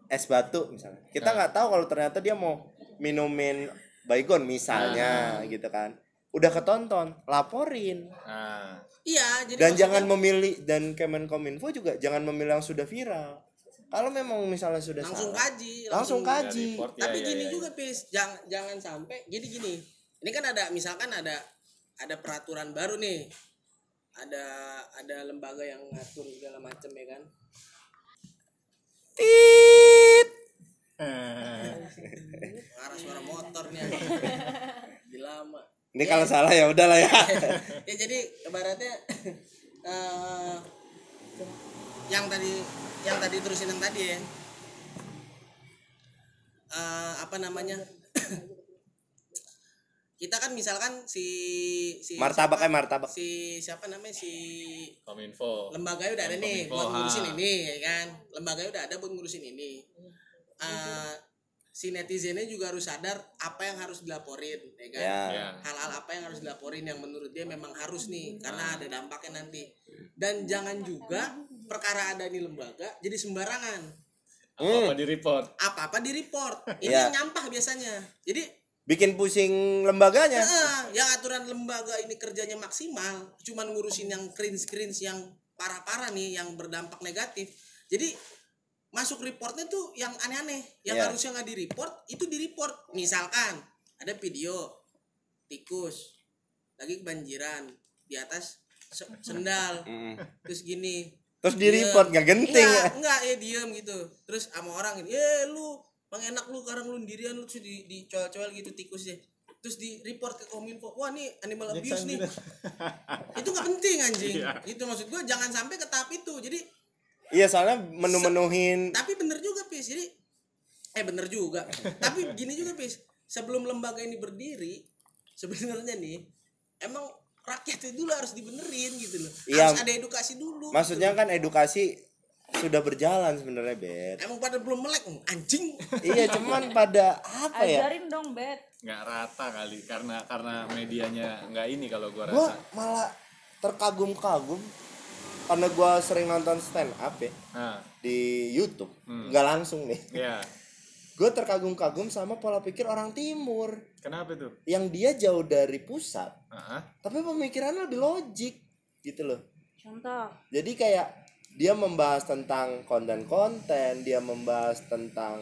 Speaker 2: es batu misalnya. Kita nggak tahu kalau ternyata dia mau minumin baygon misalnya gitu kan. Udah ketonton laporin.
Speaker 4: Nah,
Speaker 1: Iya, jadi
Speaker 2: dan
Speaker 1: maksudnya-
Speaker 2: jangan memilih dan Kemenkominfo juga jangan memilih yang sudah viral. Kalau memang misalnya sudah
Speaker 1: langsung
Speaker 2: salah,
Speaker 1: kaji,
Speaker 2: langsung
Speaker 4: Dari
Speaker 2: kaji.
Speaker 4: report, ya,
Speaker 1: Tapi
Speaker 4: ya,
Speaker 1: gini
Speaker 4: ya, ya.
Speaker 1: juga pis, jangan jangan sampai. Jadi gini, ini kan ada misalkan ada ada peraturan baru nih, ada ada lembaga yang ngatur segala macam ya kan.
Speaker 2: Tit.
Speaker 1: Arah suara motor nih. Gila lama.
Speaker 2: ini kalau salah ya udahlah ya
Speaker 1: ya jadi ibaratnya eh yang tadi yang tadi terusin yang tadi ya Eh, apa namanya kita kan misalkan si si
Speaker 2: martabak
Speaker 1: siapa-
Speaker 2: kayak martabak
Speaker 1: si siapa namanya si
Speaker 4: Kominfo.
Speaker 1: lembaganya udah ada nih buat
Speaker 4: ha.
Speaker 1: ngurusin ini ya kan lembaganya udah ada buat ngurusin ini Eh, si netizennya juga harus sadar apa yang harus dilaporin ya kan
Speaker 2: Ya.
Speaker 4: Ya.
Speaker 1: hal-hal apa yang harus dilaporin yang menurut dia memang harus nih karena ada dampaknya nanti dan jangan juga perkara ada di lembaga jadi sembarangan
Speaker 4: Apa-apa di report.
Speaker 1: apa-apa di report ini
Speaker 2: Ya.
Speaker 1: yang nyampah biasanya jadi
Speaker 2: Bikin pusing lembaganya.
Speaker 1: eh, yang aturan lembaga ini kerjanya maksimal cuman ngurusin yang cringe cringe yang parah-parah nih yang berdampak negatif jadi masuk reportnya tuh yang aneh-aneh yang
Speaker 2: Ya.
Speaker 1: harusnya nggak di report itu di report misalkan ada video tikus lagi kebanjiran di atas se- sendal
Speaker 2: Mm.
Speaker 1: terus gini
Speaker 2: Terus di
Speaker 1: Diem.
Speaker 2: report gak genting.
Speaker 1: Iya, enggak ya diem gitu. Terus sama orang ini, "Eh lu, bang enak lu sekarang lu sendirian lu terus di dicoel-coel gitu tikusnya." Terus di report ke Kominfo. Wah, nih animal abuse nih. itu nggak penting anjing. Itu maksud gua jangan sampai ke tahap itu. Jadi
Speaker 2: Iya soalnya menu-menuhin
Speaker 1: tapi bener juga, Pis. Jadi eh bener juga. tapi gini juga, Pis. Sebelum lembaga ini berdiri, sebenarnya nih emang rakyat itu dulu harus dibenerin gitu loh.
Speaker 2: Iya.
Speaker 1: Harus ada edukasi dulu.
Speaker 2: maksudnya kan edukasi sudah berjalan sebenarnya bet
Speaker 1: Emang pada belum melek anjing.
Speaker 2: iya cuman pada apa ya
Speaker 5: Ajarin dong, Bet.
Speaker 4: Nggak rata kali karena karena medianya nggak ini kalau gua
Speaker 2: gua
Speaker 4: rasa.
Speaker 2: malah terkagum-kagum karena gua sering nonton stand up ya
Speaker 4: Nah,
Speaker 2: di YouTube
Speaker 4: Hmm.
Speaker 2: nggak langsung nih
Speaker 4: ya.
Speaker 2: gue terkagum-kagum sama pola pikir orang timur
Speaker 4: Kenapa tuh?
Speaker 2: yang dia jauh dari pusat
Speaker 4: Ah,
Speaker 2: tapi pemikirannya lebih logik gitu loh
Speaker 5: Contoh.
Speaker 2: jadi kayak dia membahas tentang konten-konten dia membahas tentang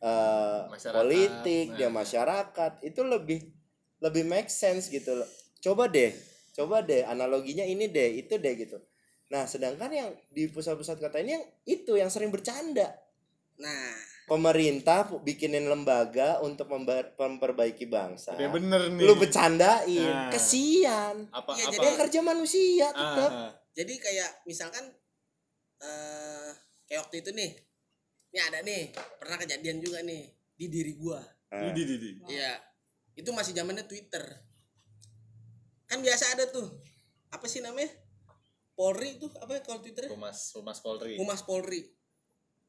Speaker 2: eh,
Speaker 4: Masyarakat,
Speaker 2: politik
Speaker 4: nah.
Speaker 2: dia masyarakat itu lebih lebih make sense gitu loh coba deh coba deh analoginya ini deh itu deh gitu nah sedangkan yang di pusat-pusat kota ini yang itu yang sering bercanda
Speaker 1: Nah,
Speaker 2: pemerintah bikinin lembaga untuk memperbaiki bangsa
Speaker 4: Udah bener nih.
Speaker 2: lu bercandain
Speaker 4: Nah.
Speaker 2: kesian
Speaker 4: apa
Speaker 1: Iya,
Speaker 4: apa?
Speaker 1: jadi
Speaker 2: kerja manusia
Speaker 4: Ah,
Speaker 2: tetap
Speaker 4: ah.
Speaker 1: jadi kayak misalkan eh kayak waktu itu nih. Ini ada nih, pernah kejadian juga nih di diri gua.
Speaker 2: Nah.
Speaker 4: Di, di, di.
Speaker 1: Iya. Itu masih zamannya Twitter. Kan biasa ada tuh. Apa sih namanya? Polri tuh apa ya kalau Twitter?
Speaker 4: Humas Humas Polri.
Speaker 1: Humas Polri.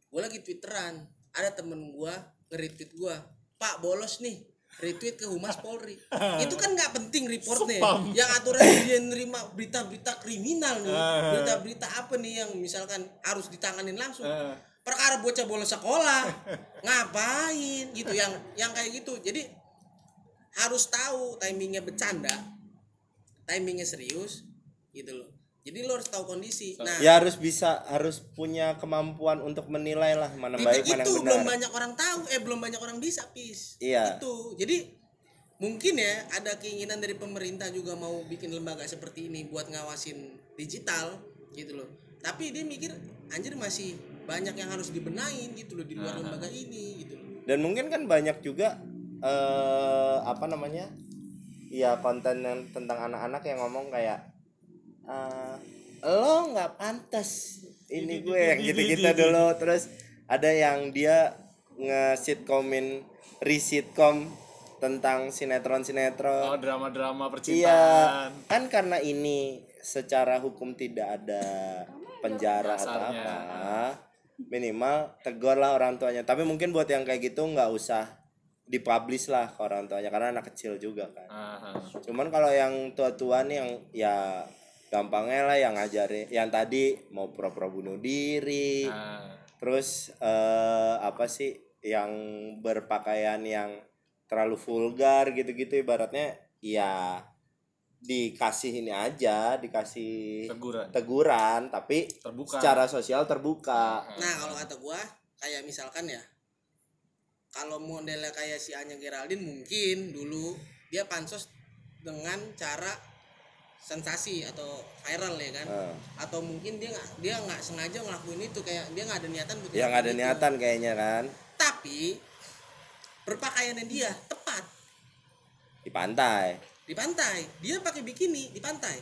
Speaker 1: Gua lagi Twitteran. Ada temen gua nge-retweet gua. Pak bolos nih. Retweet ke Humas Polri. Itu kan nggak penting reportnya.
Speaker 4: Spam.
Speaker 1: Yang aturan dia nerima berita-berita kriminal nih.
Speaker 4: Ah.
Speaker 1: Berita-berita apa nih yang misalkan harus ditanganin langsung.
Speaker 4: Ah.
Speaker 1: Perkara bocah bolos sekolah. Ngapain gitu yang yang kayak gitu. Jadi harus tahu timingnya bercanda, timingnya serius gitu loh. Jadi lo harus tahu kondisi. Nah,
Speaker 2: ya harus bisa harus punya kemampuan untuk menilai lah mana baik
Speaker 1: titik
Speaker 2: mana
Speaker 1: itu
Speaker 2: yang
Speaker 1: belum
Speaker 2: benar
Speaker 1: banyak orang tahu eh belum banyak orang bisa pis.
Speaker 2: Iya.
Speaker 1: itu. Jadi mungkin ya ada keinginan dari pemerintah juga mau bikin lembaga seperti ini buat ngawasin digital gitu loh. Tapi dia mikir anjir masih banyak yang harus dibenain gitu loh di luar lembaga ini gitu loh.
Speaker 2: Dan mungkin kan banyak juga eh apa namanya ya konten yang tentang anak-anak yang ngomong kayak eh lo nggak pantas ini gue yang gitu-gitu dulu terus ada yang dia nge-sitcomin re-sitcom tentang
Speaker 4: Oh,
Speaker 2: sinetron-sinetron
Speaker 4: drama-drama
Speaker 2: Iya,
Speaker 4: percintaan.
Speaker 2: kan karena ini secara hukum tidak ada penjara atau
Speaker 4: Dasarnya.
Speaker 2: apa, minimal tegur lah orang tuanya. Tapi mungkin buat yang kayak gitu nggak usah dipublish lah ke orang tuanya karena anak kecil juga kan.
Speaker 4: Ah, ah.
Speaker 2: Cuman kalau yang tua-tua nih yang ya gampangnya lah yang ngajarin, yang tadi mau pura-pura bunuh diri,
Speaker 4: Ah.
Speaker 2: terus eh, apa sih yang berpakaian yang terlalu vulgar gitu-gitu ibaratnya ya dikasih ini aja dikasih
Speaker 4: Teguran.
Speaker 2: teguran tapi
Speaker 4: Terbuka.
Speaker 2: secara sosial terbuka
Speaker 1: nah kalau kata gua kayak misalkan ya kalau modelnya kayak si Anya Geraldine mungkin dulu dia pansos dengan cara sensasi atau viral ya kan?
Speaker 2: Eh,
Speaker 1: atau mungkin dia nggak dia nggak sengaja ngelakuin itu kayak dia nggak ada niatan buat
Speaker 2: yang ada
Speaker 1: itu.
Speaker 2: niatan kayaknya kan?
Speaker 1: Tapi berpakaiannya dia tepat.
Speaker 2: Di pantai.
Speaker 1: Di pantai. Dia pakai bikini di pantai.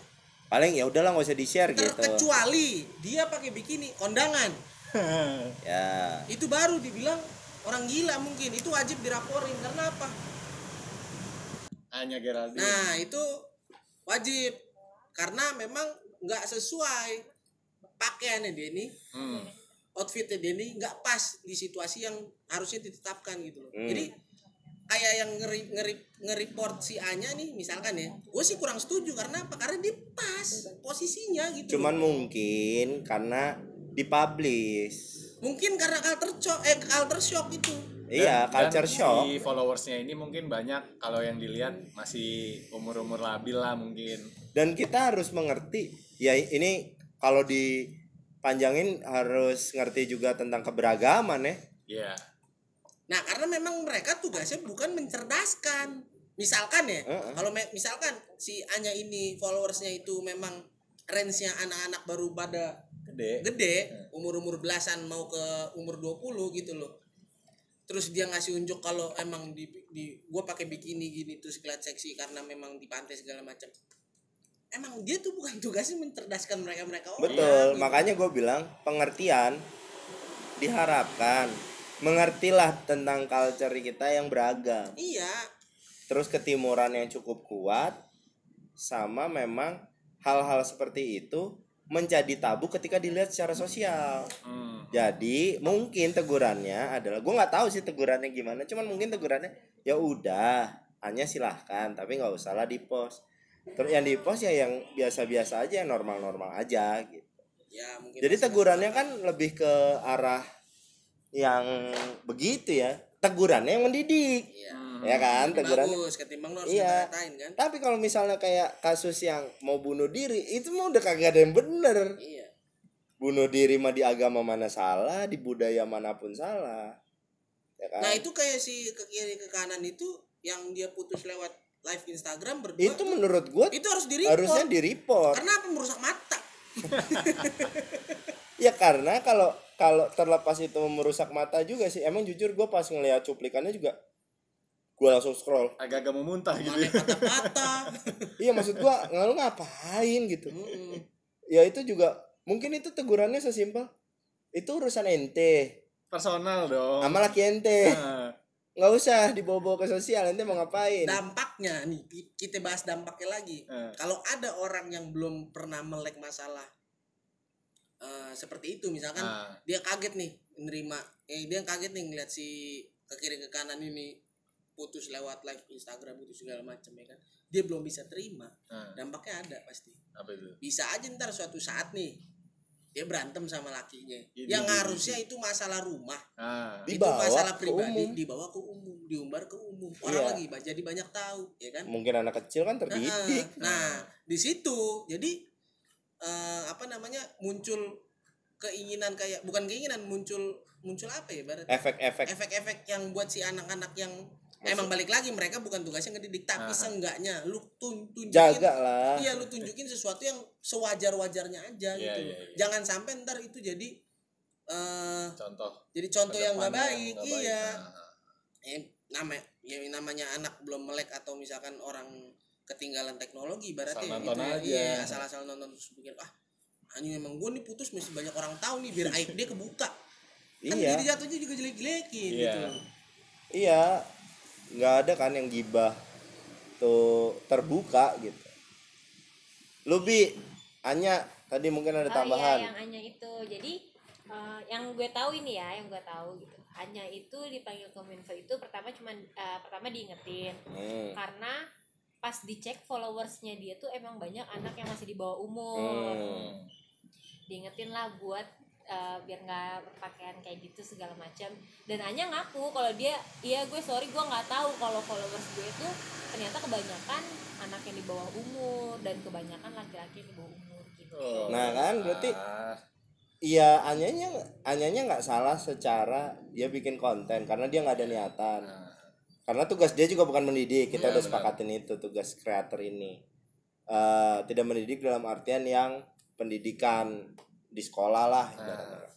Speaker 2: Paling ya udahlah nggak usah di share gitu.
Speaker 1: Terkecuali dia pakai bikini kondangan.
Speaker 2: Ya.
Speaker 1: Itu baru dibilang orang gila mungkin. Itu wajib diraporin karena apa?
Speaker 4: Hanya Geraldine.
Speaker 1: nah itu wajib karena memang nggak sesuai pakaiannya dia ini
Speaker 4: Hmm.
Speaker 1: outfitnya dia ini nggak pas di situasi yang harusnya ditetapkan gitu loh.
Speaker 2: Hmm.
Speaker 1: Jadi kayak yang ngeri ngeri nge-report si Anya nih misalkan ya, gue sih kurang setuju karena apa? Karena dia pas posisinya gitu.
Speaker 2: Cuman
Speaker 1: loh.
Speaker 2: mungkin karena dipublish.
Speaker 1: mungkin karena culture shock eh culture shock itu.
Speaker 2: Iya,
Speaker 4: Dan-
Speaker 2: culture
Speaker 4: dan
Speaker 2: shock.
Speaker 4: Si followersnya ini mungkin banyak kalau yang dilihat masih umur-umur labil lah mungkin.
Speaker 2: Dan kita harus mengerti ya ini kalau dipanjangin harus ngerti juga tentang keberagaman ya.
Speaker 4: Iya.
Speaker 1: Nah, karena memang mereka tugasnya bukan mencerdaskan. Misalkan ya,
Speaker 2: Heeh.
Speaker 1: kalau me- misalkan si Anya ini followersnya itu memang range-nya anak-anak baru pada
Speaker 4: Gede.
Speaker 1: gede, umur-umur belasan mau ke umur 20 gitu loh. Terus dia ngasih unjuk kalau emang di, di gua pakai bikini gini terus kelihatan seksi karena memang di pantai segala macam. Emang dia tuh bukan tugasnya mencerdaskan mereka-mereka orang.
Speaker 2: Betul,
Speaker 1: gitu.
Speaker 2: makanya gue bilang pengertian diharapkan mengertilah tentang culture kita yang beragam.
Speaker 1: Iya,
Speaker 2: Terus ketimuran yang cukup kuat sama memang hal-hal seperti itu menjadi tabu ketika dilihat secara sosial.
Speaker 4: Hmm.
Speaker 2: Jadi mungkin tegurannya adalah gue nggak tahu sih tegurannya gimana, cuman mungkin tegurannya ya udah hanya silahkan tapi nggak usah lah di post. Terus yang di post ya yang biasa-biasa aja, yang normal-normal aja gitu.
Speaker 1: ya mungkin
Speaker 2: Jadi tegurannya kan lebih ke arah yang begitu ya. Tegurannya yang mendidik.
Speaker 1: Iya.
Speaker 2: Ya kan,
Speaker 1: Lebih
Speaker 2: tegurannya.
Speaker 1: bagus ketimbang lo harus
Speaker 2: Iya.
Speaker 1: kan.
Speaker 2: Tapi kalau misalnya kayak kasus yang mau bunuh diri, itu mah udah kagak ada yang bener.
Speaker 1: Iya.
Speaker 2: Bunuh diri mah di agama mana salah, di budaya mana pun salah. Ya kan?
Speaker 1: Nah, itu kayak si ke kiri ke kanan itu yang dia putus lewat live Instagram berdua.
Speaker 2: itu menurut gua
Speaker 1: itu harus di
Speaker 2: harusnya di report.
Speaker 1: Karena apa merusak mata?
Speaker 2: Ya karena kalau kalau terlepas itu merusak mata juga sih. Emang jujur gua pas ngeliat cuplikannya juga gua langsung scroll.
Speaker 4: Agak-agak mau muntah gitu.
Speaker 1: Mana
Speaker 4: ya.
Speaker 1: kata-kata.
Speaker 2: Iya maksud gua lu ngapain gitu. Ya itu juga mungkin itu tegurannya sesimpel itu urusan ente
Speaker 4: Personal dong.
Speaker 2: sama laki ente
Speaker 4: Nah,
Speaker 2: nggak usah dibawa-bawa ke sosial ente mau ngapain
Speaker 1: Dampaknya nih ki- kita bahas dampaknya lagi.
Speaker 4: Eh.
Speaker 1: Kalau ada orang yang belum pernah melek masalah eh, seperti itu misalkan
Speaker 4: nah,
Speaker 1: dia kaget nih menerima eh dia kaget nih ngeliat si ke kiri ke kanan ini putus lewat live Instagram itu segala macam ya kan dia belum bisa terima
Speaker 4: nah,
Speaker 1: dampaknya ada pasti
Speaker 4: apa itu?
Speaker 1: bisa aja ntar suatu saat nih dia berantem sama lakinya.
Speaker 4: Ini,
Speaker 1: yang
Speaker 4: ini,
Speaker 1: harusnya itu masalah rumah.
Speaker 4: Nah,
Speaker 1: itu
Speaker 2: Dibawa
Speaker 1: masalah
Speaker 2: ke
Speaker 1: pribadi.
Speaker 2: umum.
Speaker 1: dibawa ke umum diumbar ke umum. Orang
Speaker 2: Iya.
Speaker 1: lagi jadi banyak tahu ya kan?
Speaker 2: Mungkin anak kecil kan terdidik.
Speaker 1: Nah di situ jadi eh, apa namanya muncul keinginan kayak bukan keinginan muncul muncul apa ya barat
Speaker 2: efek-efek.
Speaker 1: Efek-efek yang buat si anak-anak yang emang balik lagi mereka bukan tugasnya ngedidik tapi
Speaker 4: Aha.
Speaker 1: seenggaknya lu tun tunjukin.
Speaker 2: Jaga lah
Speaker 1: iya lu tunjukin sesuatu yang sewajar-wajarnya aja
Speaker 4: Iya,
Speaker 1: gitu
Speaker 4: iya, iya.
Speaker 1: jangan sampai ntar itu jadi eh
Speaker 4: contoh.
Speaker 1: jadi contoh yang nggak baik
Speaker 4: yang
Speaker 1: iya.
Speaker 4: Nah,
Speaker 1: eh, nama ya namanya anak belum melek atau misalkan orang ketinggalan teknologi berarti
Speaker 4: Asal nonton
Speaker 1: ya,
Speaker 4: aja.
Speaker 1: iya asal-asal nonton terus pikir ah anjing emang gue nih putus mesti banyak orang tahu nih biar aib dia kebuka. Kan
Speaker 2: iya.
Speaker 1: jadi jatuhnya juga jelek-jelekin
Speaker 4: Iya.
Speaker 1: gitu
Speaker 2: iya. Nggak ada kan yang gibah tuh terbuka gitu. Lu bi Anya tadi mungkin ada
Speaker 6: Oh
Speaker 2: tambahan
Speaker 6: iya, yang Anya itu. Jadi eh, yang gue tahu ini ya, yang gue tahu gitu. Anya itu dipanggil Kominfo itu pertama cuman eh, pertama diingetin
Speaker 2: Hmm.
Speaker 6: karena pas dicek followersnya dia tuh emang banyak anak yang masih di bawah umur.
Speaker 2: Hmm.
Speaker 6: Diingetin lah buat eh, biar nggak pakaian kayak gitu segala macam. Dan Anya ngaku kalau dia, iya gue sorry gue nggak tahu kalau followers gue itu ternyata kebanyakan anak yang di bawah umur dan kebanyakan laki-laki yang di bawah umur gitu.
Speaker 4: Oh,
Speaker 2: Nah, kan, berarti-
Speaker 4: ah,
Speaker 2: Iya, Anyanya Anyanya nggak salah secara dia bikin konten karena dia nggak ada niatan.
Speaker 4: nah,
Speaker 2: Karena tugas dia juga bukan mendidik. Kita
Speaker 4: Iya,
Speaker 2: udah
Speaker 4: benar.
Speaker 2: sepakatin itu tugas kreator ini. Eh, tidak mendidik dalam artian yang pendidikan di sekolah lah. ibaratnya.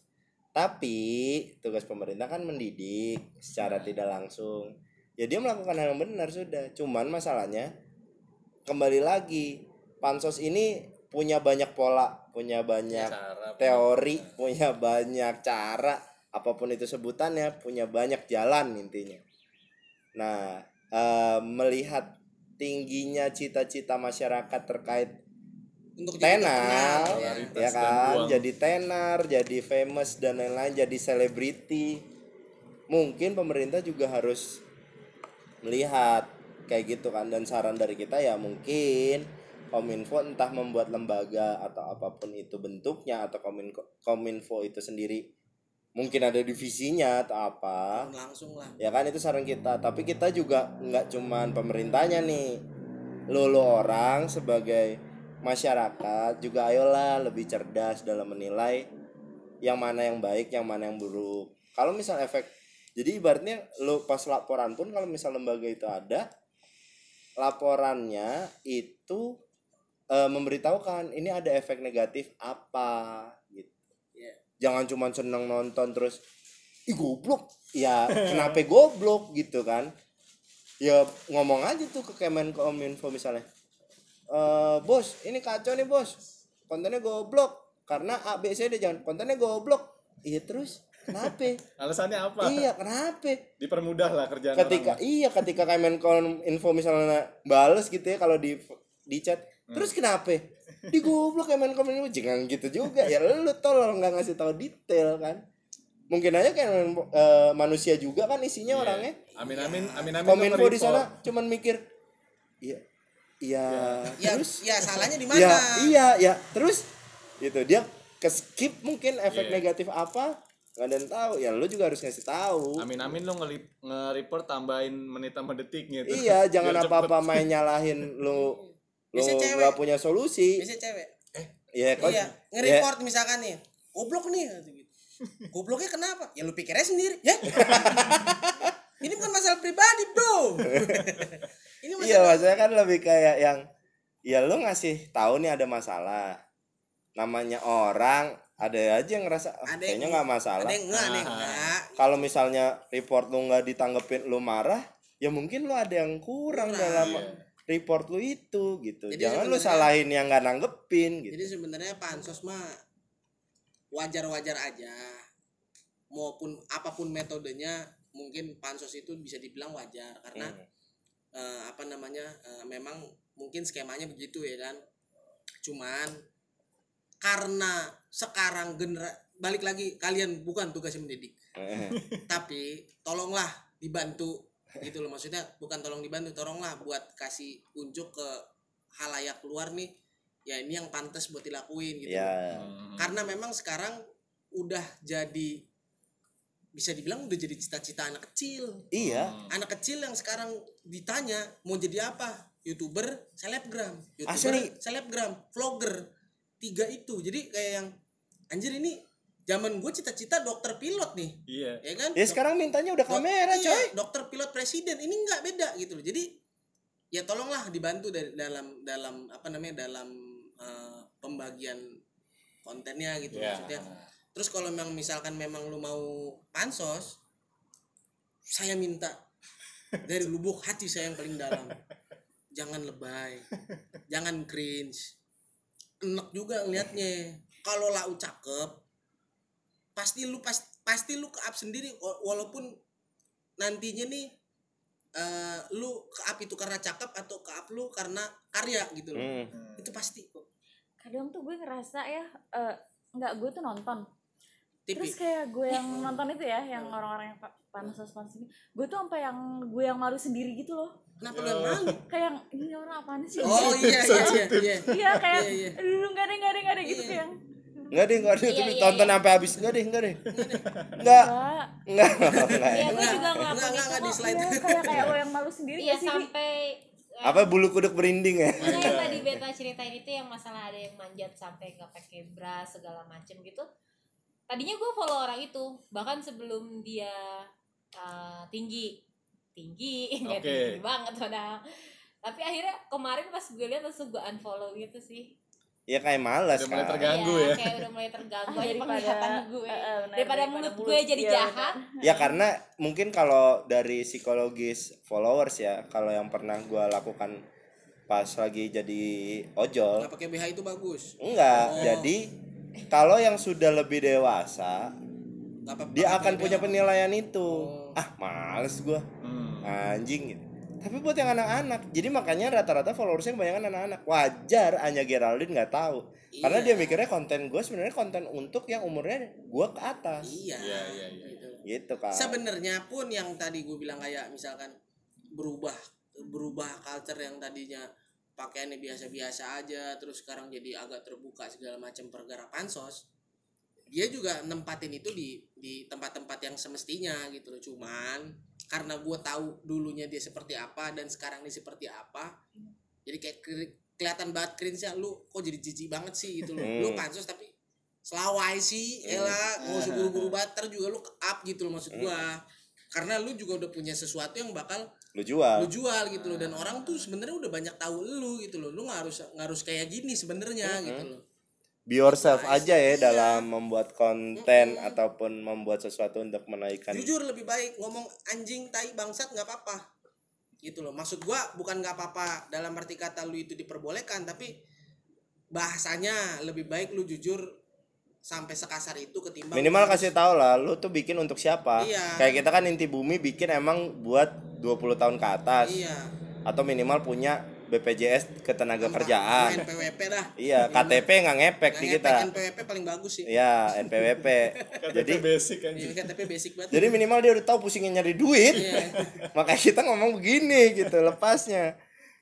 Speaker 2: Tapi tugas pemerintah kan mendidik secara tidak langsung. Ya dia melakukan hal yang benar sudah. Cuman masalahnya kembali lagi pansos ini punya banyak pola, punya banyak
Speaker 4: cara
Speaker 2: teori, punya banyak cara, apa pun itu sebutannya, punya banyak jalan intinya. Nah, eh, melihat tingginya cita-cita masyarakat terkait
Speaker 1: untuk jadi
Speaker 2: tenar
Speaker 1: terkenal, ya.
Speaker 2: Ya
Speaker 4: dan
Speaker 2: kan? jadi tenar jadi famous dan lain-lain jadi selebriti. Mungkin pemerintah juga harus melihat kayak gitu kan. Dan saran dari kita ya mungkin kominfo entah membuat lembaga atau apa pun itu bentuknya atau kominfo kominfo itu sendiri mungkin ada divisinya atau apa.
Speaker 1: Langsung lah.
Speaker 2: Ya kan itu saran kita. Tapi kita juga nggak cuman pemerintahnya nih. Lo lo orang sebagai masyarakat juga ayolah lebih cerdas dalam menilai yang mana yang baik yang mana yang buruk. Kalau misal efek jadi ibaratnya lo pas laporan pun kalau misal lembaga itu ada laporannya itu eh, memberitahukan ini ada efek negatif apa gitu.
Speaker 1: Iya.
Speaker 2: jangan cuma seneng nonton terus ih goblok. Ya kenapa goblok? gitu kan. Ya ngomong aja tuh ke Kemenkominfo misalnya eh bos ini kacau nih bos. Kontennya goblok. Karena A B C D jangan. Kontennya goblok. Iya terus? Kenapa?
Speaker 4: Alasannya apa?
Speaker 2: Iya kenapa?
Speaker 4: Dipermudah lah kerjaan
Speaker 2: ketika
Speaker 4: orang.
Speaker 2: iya ketika Kemenkominfo misalnya bales gitu ya kalau di di chat.
Speaker 4: Hmm.
Speaker 2: terus kenapa? Di goblok Kemenkominfo jangan gitu juga. Ya lu tolong nggak ngasih tahu detail kan? Mungkin aja kan eh, manusia juga kan isinya
Speaker 4: Iya.
Speaker 2: orangnya.
Speaker 4: Amin amin amin amin
Speaker 2: kominfo di sana cuman mikir iya iya.
Speaker 1: Ya.
Speaker 2: Terus?
Speaker 1: ya salahnya di mana?
Speaker 2: ya iya ya. Terus? Gitu dia ke skip mungkin efek
Speaker 4: Iya.
Speaker 2: negatif apa? Nggak ada yang tahu. Ya lu juga harus ngasih tahu.
Speaker 4: Amin amin lo nge- nge-report tambahin menit sama detik gitu.
Speaker 2: Iya jangan
Speaker 4: Biar
Speaker 2: apa apa main nyalahin lu. Lu nggak punya solusi.
Speaker 1: Biasanya cewek.
Speaker 2: Iya, kok-
Speaker 1: iya
Speaker 2: ya,
Speaker 1: nge-report misalkan nih goblok nih gobloknya kenapa? Ya lu pikirnya sendiri. Ya ini bukan masalah pribadi bro. Ini masalah
Speaker 2: iya maksudnya kan lebih kayak yang ya lu ngasih tahu nih ada masalah. Namanya orang ada aja yang ngerasa "Ah,
Speaker 1: Ada yang-
Speaker 2: kayaknya nggak masalah.
Speaker 1: ada yang enggak ada yang enggak
Speaker 2: kalau misalnya report lu nggak ditanggepin lu marah ya mungkin lu ada yang kurang,
Speaker 1: Kurang.
Speaker 2: dalam
Speaker 4: Iya.
Speaker 2: report lu itu gitu.
Speaker 1: Jadi
Speaker 2: jangan lu salahin yang nggak nanggepin gitu.
Speaker 1: Jadi sebenarnya pansos mah wajar-wajar aja maupun apa pun metodenya mungkin pansos itu bisa dibilang wajar karena
Speaker 2: Hmm.
Speaker 1: eh, apa namanya eh, memang mungkin skemanya begitu ya kan cuman karena sekarang genera balik lagi kalian bukan tugasnya mendidik.
Speaker 2: Eh,
Speaker 1: tapi tolonglah dibantu gitu loh. Maksudnya bukan tolong dibantu tolonglah buat kasih unjuk ke halayak luar nih. Ya ini yang pantas buat dilakuin gitu.
Speaker 2: Ya.
Speaker 4: Hmm.
Speaker 1: karena memang sekarang udah jadi bisa dibilang udah jadi cita-cita anak kecil.
Speaker 2: Iya.
Speaker 1: Anak kecil yang sekarang ditanya mau jadi apa? Youtuber selebgram. Youtuber
Speaker 2: Asli.
Speaker 1: selebgram vlogger. Tiga itu. Jadi kayak yang anjir ini zaman gue cita-cita dokter pilot nih.
Speaker 4: Iya.
Speaker 1: Ya kan?
Speaker 2: Ya sekarang mintanya udah
Speaker 1: Dok-
Speaker 2: kamera
Speaker 1: iya,
Speaker 2: coy.
Speaker 1: dokter pilot presiden. Ini nggak beda gitu loh. Jadi ya tolonglah dibantu dari dalam dalam apa namanya dalam eh, pembagian kontennya gitu
Speaker 4: Iya.
Speaker 1: maksudnya terus kalau memang misalkan memang lu mau pansos saya minta. Dari lubuk hati saya yang paling dalam. Jangan lebay. Jangan cringe. Enak juga ngeliatnya. Kalau lau cakep pasti lu pas, pasti lu ke up sendiri. Wa- walaupun nantinya nih eh lu ke up itu karena cakep atau ke up lu karena karya gitu loh.
Speaker 2: Hmm.
Speaker 1: itu pasti kok.
Speaker 5: Kadang tuh gue ngerasa ya eh, nggak gue tuh nonton
Speaker 1: TV
Speaker 5: terus kayak gue yang nonton itu ya yang orang-orang yang pa- pansos pansos ini gue tuh sampai yang gue yang malu sendiri gitu loh
Speaker 1: kenapa lu yang malu
Speaker 5: kayak yang ini orang apaan sih
Speaker 1: oh iya iya iya iya
Speaker 5: iya kayak
Speaker 1: Iya, iya.
Speaker 5: aduh nggak ada nggak ada nggak ada gitu
Speaker 1: Iya.
Speaker 5: kayak yang
Speaker 2: Enggak deh, enggak deh,
Speaker 6: Iya,
Speaker 2: terus
Speaker 6: iya,
Speaker 2: tonton
Speaker 6: iya.
Speaker 2: sampai habis. Enggak deh, enggak deh. Enggak,
Speaker 5: enggak
Speaker 2: enggak. enggak.
Speaker 6: Iya, gue
Speaker 1: Enggak,
Speaker 6: juga
Speaker 1: enggak,
Speaker 6: ngelakuin
Speaker 1: enggak,
Speaker 6: itu
Speaker 1: enggak, di slide.
Speaker 5: iya kayak kayak lo yang malu sendiri
Speaker 6: Iya sampai eh,
Speaker 2: Apa bulu kuduk berinding ya?
Speaker 6: Makanya yang tadi beta ceritain itu yang masalah ada yang manjat sampai nggak pakai bra segala macem gitu. Tadinya gue follow orang itu bahkan sebelum dia uh, tinggi tinggi nggak
Speaker 4: Oke.
Speaker 6: tinggi banget padahal. Tapi akhirnya kemarin pas gue lihat langsung gue unfollow gitu sih.
Speaker 2: Ya kayak malas
Speaker 4: Udah mulai
Speaker 2: kan.
Speaker 4: terganggu
Speaker 6: Iya,
Speaker 4: ya.
Speaker 6: Kayak udah mulai terganggu aja
Speaker 5: Daripada-
Speaker 6: penglihatan gue.
Speaker 5: eh, eh, benar,
Speaker 6: daripada, mulut gue jadi
Speaker 5: iya,
Speaker 6: jahat.
Speaker 2: Ya karena mungkin kalau dari psikologis followers ya, kalau yang pernah gua lakukan pas lagi jadi ojol,
Speaker 1: nggak pakai BH itu bagus
Speaker 2: enggak.
Speaker 1: Oh.
Speaker 2: Jadi kalau yang sudah lebih dewasa,
Speaker 1: apa
Speaker 2: dia akan punya penilaian itu.
Speaker 1: Oh.
Speaker 2: Ah, males gua.
Speaker 4: Hmm.
Speaker 2: Anjing gitu. tapi buat yang anak-anak jadi makanya rata-rata followersnya kebanyakan anak-anak wajar Anya Geraldine nggak tahu karena
Speaker 1: Iya.
Speaker 2: dia mikirnya konten gue sebenarnya konten untuk yang umurnya gue ke atas
Speaker 1: iya
Speaker 4: Iya, iya, iya.
Speaker 1: gitu.
Speaker 2: gitu kan
Speaker 1: sebenarnya pun yang tadi gue bilang kayak misalkan berubah berubah culture yang tadinya pakaiannya biasa-biasa aja terus sekarang jadi agak terbuka segala macam pergera pansos dia juga nempatin itu di di tempat-tempat yang semestinya gitu loh. Cuman karena gue tahu dulunya dia seperti apa dan sekarang dia seperti apa jadi kayak kelihatan banget cringe nya lu kok jadi jijik banget sih gitu loh. Lu
Speaker 2: Hmm.
Speaker 1: pansos tapi selawai sih elah mau buru-buru bater juga lu up gitu loh maksud gua. Karena lu juga udah punya sesuatu yang bakal
Speaker 2: lu jual.
Speaker 1: Lu jual gitu loh. Dan orang tuh sebenarnya udah banyak tahu lu gitu loh. Lu nggak harus nggak harus kayak gini sebenarnya gitu loh.
Speaker 2: Be yourself
Speaker 1: Guys,
Speaker 2: aja ya
Speaker 1: iya.
Speaker 2: dalam membuat konten ataupun membuat sesuatu untuk menaikkan
Speaker 1: jujur lebih baik ngomong anjing tai bangsat nggak apa-apa. Gitu loh. Maksud gua bukan nggak apa-apa dalam arti kata lu itu diperbolehkan tapi bahasanya lebih baik lu jujur sampai sekasar itu ketimbang
Speaker 2: minimal kasih tahu lah lu tuh bikin untuk siapa.
Speaker 1: Iya.
Speaker 2: kayak kita kan inti bumi bikin emang buat 20 tahun ke atas.
Speaker 1: Iya.
Speaker 2: Atau minimal punya BPJS ketenaga
Speaker 1: Apa?
Speaker 2: kerjaan.
Speaker 1: Main PWP dah.
Speaker 2: Iya KTP nggak ngepek di kita.
Speaker 1: NPWP paling bagus sih.
Speaker 2: Iya NPWP jadi
Speaker 4: basic kan
Speaker 1: Iya, KTP basic banget.
Speaker 2: Jadi minimal dia udah tahu pusingnya nyari duit.
Speaker 1: Iya.
Speaker 2: makanya kita ngomong begini gitu lepasnya.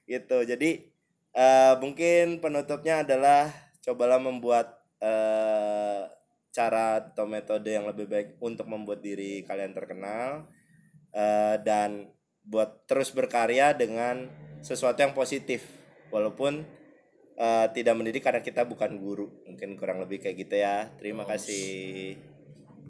Speaker 2: Gitu. Jadi eh, mungkin penutupnya adalah cobalah membuat eh, cara atau metode yang lebih baik untuk membuat diri kalian terkenal eh, dan buat terus berkarya dengan sesuatu yang positif. Walaupun eh, tidak mendidik karena kita bukan guru. Mungkin kurang lebih kayak gitu ya. Terima kasih